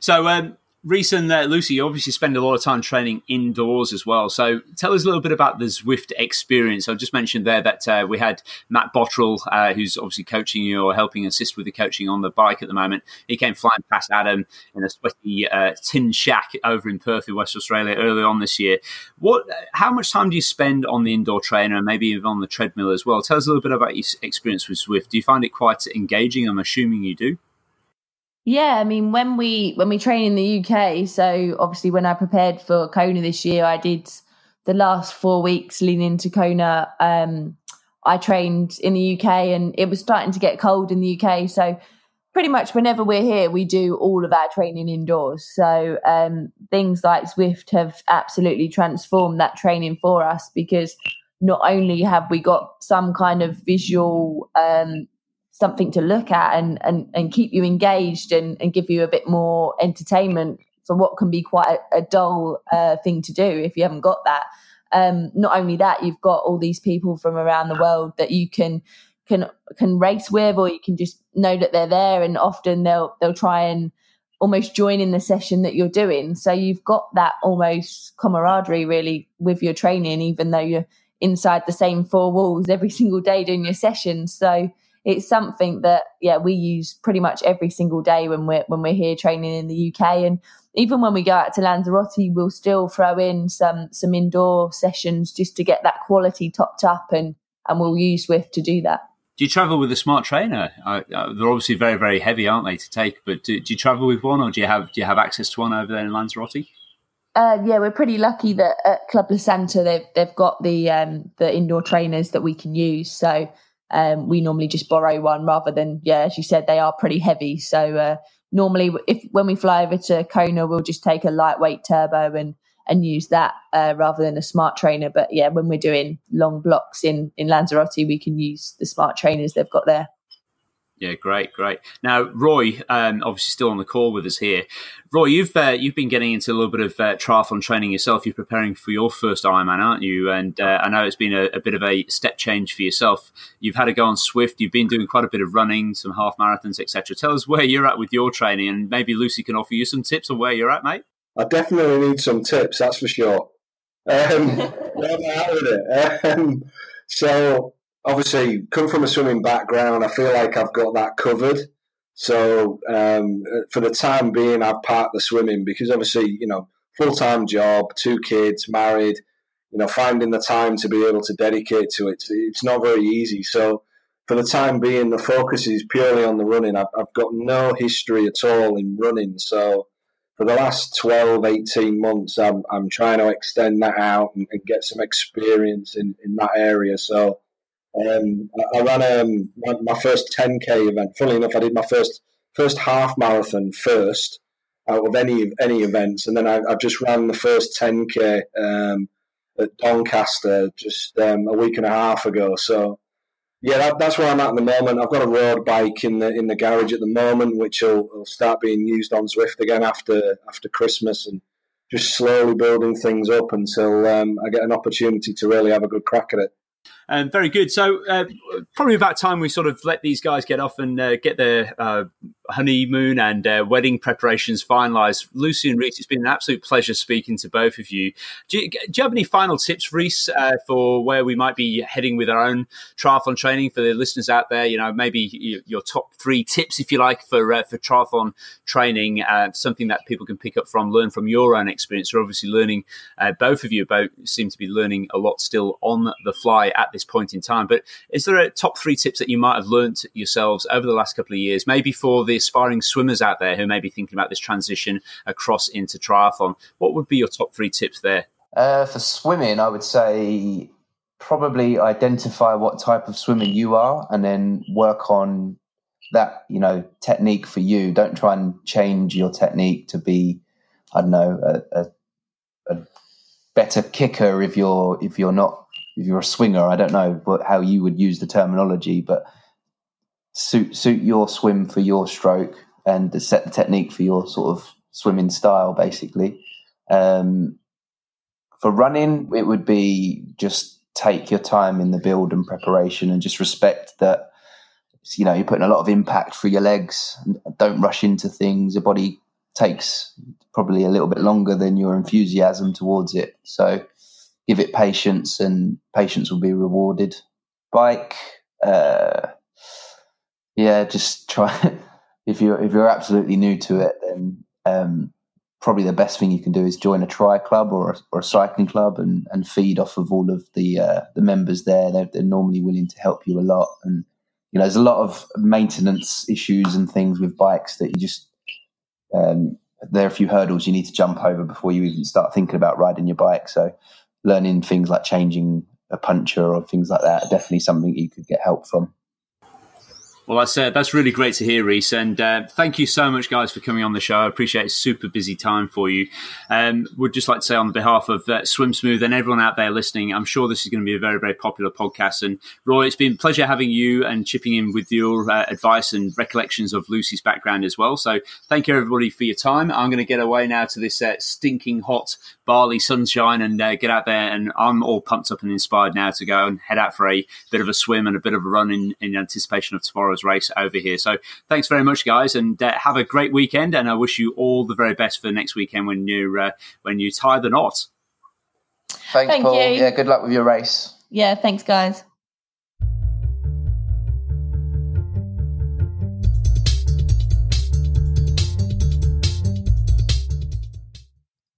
So um, Reece and Lucy, you obviously spend a lot of time training indoors as well. So tell us a little bit about the Zwift experience. I just mentioned there that uh, we had Matt Bottrill, uh, who's obviously coaching you or helping assist with the coaching on the bike at the moment. He came flying past Adam in a sweaty uh, tin shack over in Perth in West Australia early on this year. What? How much time do you spend on the indoor trainer and maybe even on the treadmill as well? Tell us a little bit about your experience with Zwift. Do you find it quite engaging? I'm assuming you do. Yeah, I mean when we when we train in the UK, so obviously when I prepared for Kona this year, I did the last four weeks leading into Kona. Um, I trained in the UK, and it was starting to get cold in the UK, so pretty much whenever we're here, we do all of our training indoors. So um, things like Swift have absolutely transformed that training for us because not only have we got some kind of visual um, something to look at and and, and keep you engaged and, and give you a bit more entertainment for what can be quite a, a dull uh, thing to do if you haven't got that. Um, not only that, you've got all these people from around the world that you can can can race with, or you can just know that they're there, and often they'll they'll try and almost join in the session that you're doing. So you've got that almost camaraderie really with your training, even though you're inside the same four walls every single day doing your sessions. So it's something that yeah we use pretty much every single day when we're when we're here training in the UK and even when we go out to Lanzarote we'll still throw in some some indoor sessions just to get that quality topped up and and we'll use Zwift to do that. Do you travel with a smart trainer? Uh, uh, they're obviously very very heavy, aren't they, to take? But do, do, you travel with one, or do you have do you have access to one over there in Lanzarote? Uh, yeah, we're pretty lucky that at Club La Santa they've they've got the um, the indoor trainers that we can use. So um, we normally just borrow one rather than, yeah, as you said, they are pretty heavy. So uh, normally, if when we fly over to Kona, we'll just take a lightweight turbo and and use that uh, rather than a smart trainer. But yeah, when we're doing long blocks in in Lanzarote, we can use the smart trainers they've got there. Yeah, great, great. Now, Roy, um, obviously still on the call with us here. Roy, you've uh, you've been getting into a little bit of uh, triathlon training yourself. You're preparing for your first Ironman, aren't you? And uh, I know it's been a, a, bit of a step change for yourself. You've had to go on Swift. You've been doing quite a bit of running, some half marathons, etc. Tell us where you're at with your training, and maybe Lucy can offer you some tips on where you're at, mate. I definitely need some tips. That's for sure. Um, where am I at with it? Um, so obviously come from a swimming background. I feel like I've got that covered. So um, for the time being, I've parked the swimming because obviously, you know, full time job, two kids, married. you know, finding the time to be able to dedicate to it, it's not very easy. So for the time being, the focus is purely on the running. I've, I've got no history at all in running. So for the last 12, 18 months, I'm, I'm trying to extend that out and, and get some experience in, in that area. So um, I, I, ran um, my, first 10k event. Funnily enough, I did my first first half marathon first out of any any events, and then I, have just ran the first 10k um, at Doncaster just um, a week and a half ago. So yeah, that, that's where I'm at at the moment. I've got a road bike in the in the garage at the moment, which will, will start being used on Zwift again after after Christmas, and just slowly building things up until um, I get an opportunity to really have a good crack at it. Um, very good. So, uh, probably about time we sort of let these guys get off and uh, get their uh, honeymoon and uh, wedding preparations finalised. Lucy and Reece, it's been an absolute pleasure speaking to both of you. Do you, do you have any final tips, Reece, uh, for where we might be heading with our own triathlon training for the listeners out there? You know, maybe your top three tips, if you like, for uh, for triathlon training, something that people can pick up from, learn from your own experience. You're obviously learning, both of you both seem to be learning a lot still on the fly at this point in time. But is there a top three tips that you might have learned yourselves over the last couple of years, maybe for the aspiring swimmers out there who may be thinking about this transition across into triathlon? What would be your top three tips there? Uh, for swimming, I would say probably identify what type of swimmer you are and then work on that you know technique for you don't try and change your technique to be i don't know a, a, a better kicker if you're if you're not if you're a swinger, I don't know but how you would use the terminology, but suit suit your swim for your stroke and set the technique for your sort of swimming style, basically. Um, for running, it would be just take your time in the build and preparation, and just respect that. You know, you're putting a lot of impact through your legs. Don't rush into things. Your body takes probably a little bit longer than your enthusiasm towards it. So give it patience, and patience will be rewarded. Bike, uh, yeah, just try. if you're if you're absolutely new to it, then um, probably the best thing you can do is join a tri club or a, or a cycling club and, and feed off of all of the uh, the members there. They're, they're normally willing to help you a lot, and you know there's a lot of maintenance issues and things with bikes that you just um, there are a few hurdles you need to jump over before you even start thinking about riding your bike. So learning things like changing a puncture or things like that are definitely something you could get help from. Well, that's uh, that's really great to hear, Reece, and uh, thank you so much, guys, for coming on the show. I appreciate it's super busy time for you. Um, would just like to say on behalf of uh, Swim Smooth and everyone out there listening, I'm sure this is going to be a very very popular podcast. And Roy, it's been a pleasure having you and chipping in with your uh, advice and recollections of Lucy's background as well. So thank you everybody for your time. I'm going to get away now to this uh, stinking hot Bali sunshine and get out there. And I'm all pumped up and inspired now to go and head out for a bit of a swim and a bit of a run in, in anticipation of tomorrow's race over here. So thanks very much, guys, and uh, have a great weekend. And I wish you all the very best for next weekend when you uh, when you tie the knot. Thanks, Thank Paul. You. Yeah, good luck with your race. Yeah, thanks, guys.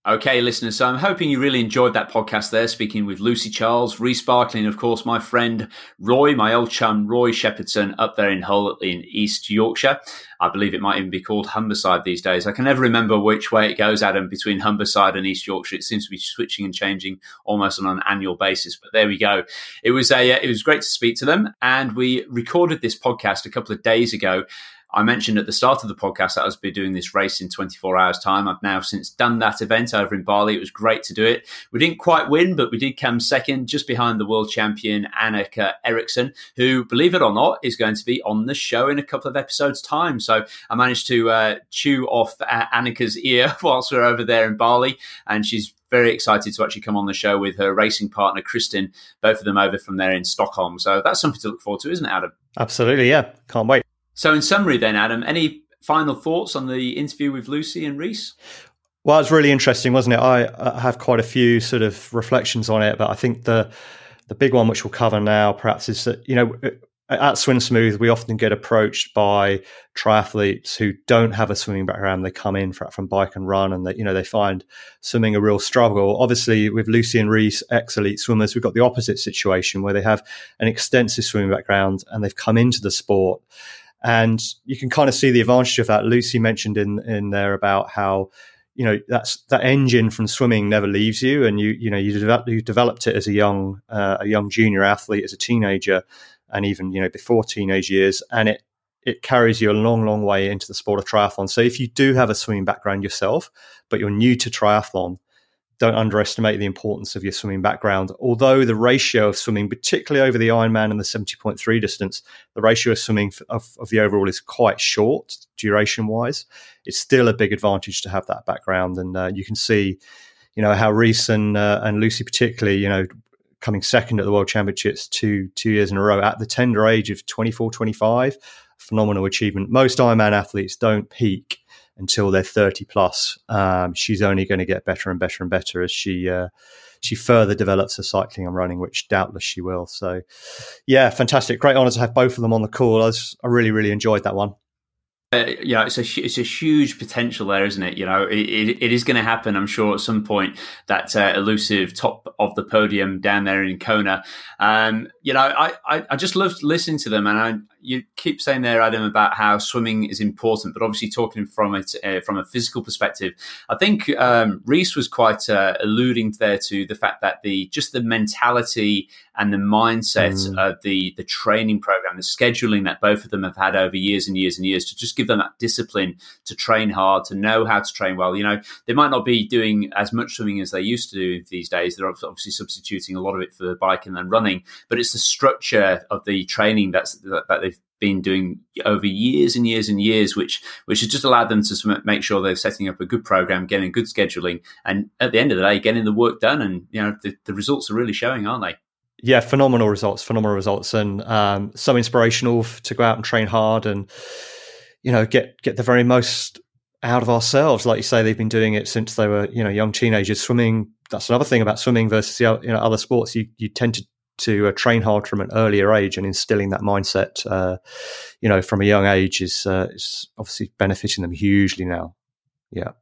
Okay, listeners, so I'm hoping you really enjoyed that podcast there, speaking with Lucy Charles, and of course my friend Roy, my old chum Roy Shepherdson, up there in Hull in East Yorkshire. I believe it might even be called Humberside these days. I can never remember which way it goes, Adam, between Humberside and East Yorkshire. It seems to be switching and changing almost on an annual basis. But there we go. It was a, uh, it was great to speak to them, and we recorded this podcast a couple of days ago. I mentioned at the start of the podcast that I was be doing this race in 24 hours time. I've now since done that event over in Bali. It was great to do it. We didn't quite win, but we did come second, just behind the world champion Annika Eriksson, who, believe it or not, is going to be on the show in a couple of episodes' time. So I managed to uh, chew off uh, Annika's ear whilst we are over there in Bali, and she's very excited to actually come on the show with her racing partner Kristin, both of them over from there in Stockholm. So that's something to look forward to, isn't it, Adam? Absolutely, yeah. Can't wait. So, in summary, then, Adam, any final thoughts on the interview with Lucy and Reece? Well, it was really interesting, wasn't it? I, I have quite a few sort of reflections on it, but I think the the big one which we'll cover now, perhaps, is that you know at Swim Smooth, we often get approached by triathletes who don't have a swimming background. They come in from bike and run, and they, you know they find swimming a real struggle. Obviously, with Lucy and Reece, ex elite swimmers, we've got the opposite situation where they have an extensive swimming background and they've come into the sport. And you can kind of see the advantage of that. Lucy mentioned in in there about how you know that's that engine from swimming never leaves you, and you you know you, develop, you developed it as a young uh, a young junior athlete, as a teenager, and even you know before teenage years, and it it carries you a long, long way into the sport of triathlon. So if you do have a swimming background yourself, but you're new to triathlon, don't underestimate the importance of your swimming background. Although the ratio of swimming, particularly over the Ironman and the 70.3 distance, the ratio of swimming of, of the overall is quite short duration wise. It's still a big advantage to have that background. And uh, you can see, you know, how Reece and, uh, and Lucy, particularly, you know, coming second at the World Championships two two years in a row at the tender age of 24, 25. Phenomenal achievement. Most Ironman athletes don't peak until they're 30 plus. Um, she's only going to get better and better and better as she uh, she further develops her cycling and running, which doubtless she will. So, yeah, fantastic. Great honour to have both of them on the call. I, was, I really, really enjoyed that one. Uh, yeah, it's a it's a huge potential there, isn't it? You know, it, it, it is going to happen. I'm sure at some point that uh, elusive top of the podium down there in Kona. Um, you know, I, I, I just loved listening to them, and I you keep saying there, Adam, about how swimming is important, but obviously talking from it uh, from a physical perspective. I think um, Reece was quite uh, alluding there to the fact that the just the mentality and the mindset mm. of the the training program, the scheduling that both of them have had over years and years and years to just give them that discipline to train hard, to know how to train well. You know, they might not be doing as much swimming as they used to do these days. They're obviously substituting a lot of it for biking and then running, but it's the structure of the training that's that, that they've been doing over years and years and years, which which has just allowed them to make sure they're setting up a good program, getting good scheduling, and at the end of the day, getting the work done. And you know, the, the results are really showing, aren't they? Yeah, phenomenal results, phenomenal results, and um, so inspirational to go out and train hard and you know get get the very most out of ourselves. Like you say, they've been doing it since they were you know young teenagers. Swimming. That's another thing about swimming versus you know, other sports. You you tend to to uh, train hard from an earlier age and instilling that mindset, uh, you know, from a young age is uh, is obviously benefiting them hugely now. Yeah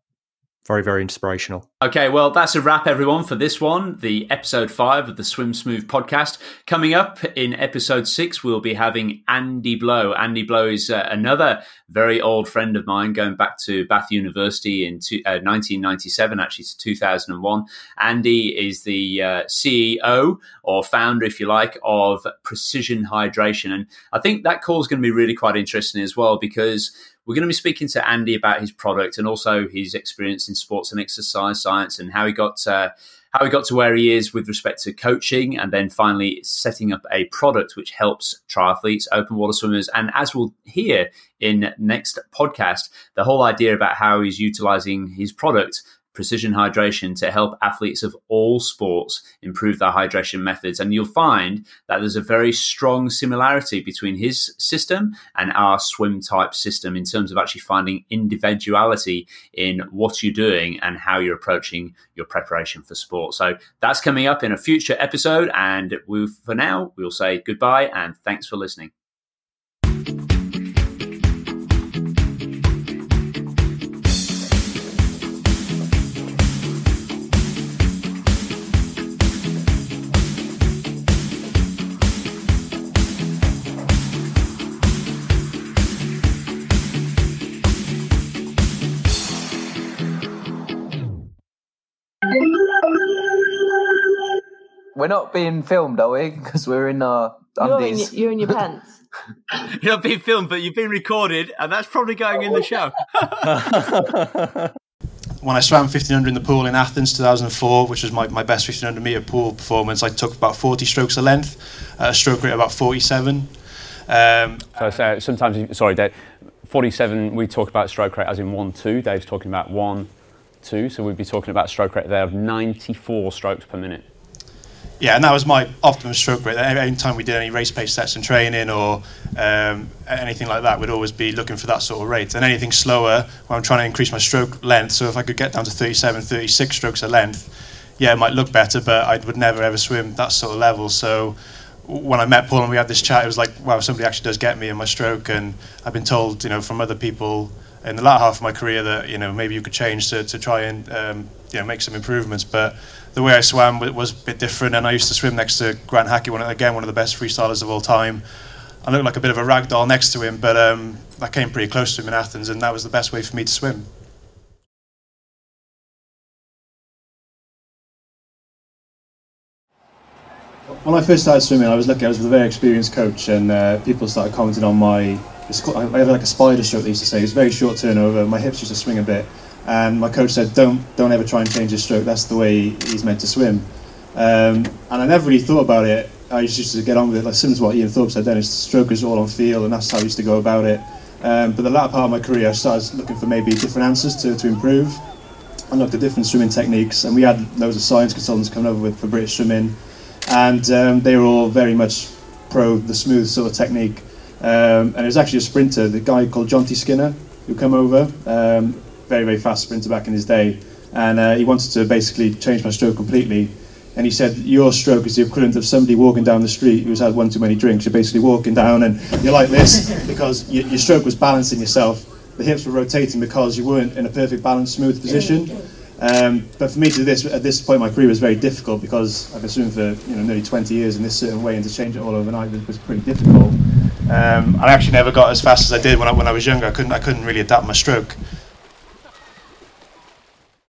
very, very inspirational. Okay, well, that's a wrap, everyone, for this one, the episode five of the Swim Smooth podcast. Coming up in episode six, we'll be having Andy Blow. Andy Blow is uh, another very old friend of mine, going back to Bath University in two, uh, 1997, actually to 2001. Andy is the uh, CEO or founder, if you like, of Precision Hydration. And I think that call is going to be really quite interesting as well because we're going to be speaking to Andy about his product and also his experience in sports and exercise science and how he got uh, how he got to where he is with respect to coaching, and then finally setting up a product which helps triathletes, open water swimmers, and as we'll hear in next podcast, the whole idea about how he's utilizing his product precision hydration to help athletes of all sports improve their hydration methods. And you'll find that there's a very strong similarity between his system and our swim type system in terms of actually finding individuality in what you're doing and how you're approaching your preparation for sport. So that's coming up in a future episode. And we, for now, we'll say goodbye and thanks for listening. We're not being filmed, are we? Because we're in our undies. You're in, you're in your pants. You're not being filmed, but you've been recorded, and that's probably going in the show. when I swam 1500 in the pool in Athens 2004, which was my, my best 1500 meter pool performance, I took about 40 strokes a length, a stroke rate of about 47. Um, so, so sometimes, sorry, Dave, 47, we talk about stroke rate as in 1 2. Dave's talking about 1 2. So we'd be talking about stroke rate there of 94 strokes per minute yeah, and that was my optimum stroke rate. Any time we did any race pace sets in training or um, anything like that, we'd always be looking for that sort of rate. And anything slower, when I'm trying to increase my stroke length, so if I could get down to 37, 36 strokes a length, yeah, it might look better, but I would never ever swim that sort of level. So when I met Paul and we had this chat, it was like, wow, somebody actually does get me in my stroke. And I've been told, you know, from other people in the latter half of my career that you know maybe you could change to, to try and um, you know make some improvements. But the way I swam was a bit different, and I used to swim next to Grant Hackett, one again one of the best freestylers of all time. I looked like a bit of a rag doll next to him, but um, I came pretty close to him in Athens, and that was the best way for me to swim. When I first started swimming, I was lucky. I was with a very experienced coach, and uh, people started commenting on my. I had like a spider stroke. They used to say it was very short turnover. My hips used to swing a bit, and my coach said, "Don't don't ever try and change his stroke. That's the way he's meant to swim." Um, and I never really thought about it. I just used to get on with it. Like similar to what Ian Thorpe said, then his stroke is all on feel, and that's how I used to go about it. Um, but the latter part of my career, I started looking for maybe different answers to, to improve. I looked at different swimming techniques, and we had loads of science consultants coming over with for British swimming and um, they were all very much pro the smooth sort of technique. Um, and it was actually a sprinter, the guy called Jonty Skinner, who came over, um, very very fast sprinter back in his day, and uh, he wanted to basically change my stroke completely. And he said, Your stroke is the equivalent of somebody walking down the street who's had one too many drinks. You're basically walking down and you're like this because your, your stroke was balancing yourself. The hips were rotating because you weren't in a perfect balanced, smooth position. Um, but for me to this at this point in my career was very difficult because I've been swimming for you know nearly 20 years in this certain way and to change it all overnight was, was pretty difficult. Um, I actually never got as fast as I did when I, when I was younger. I couldn't I couldn't really adapt my stroke.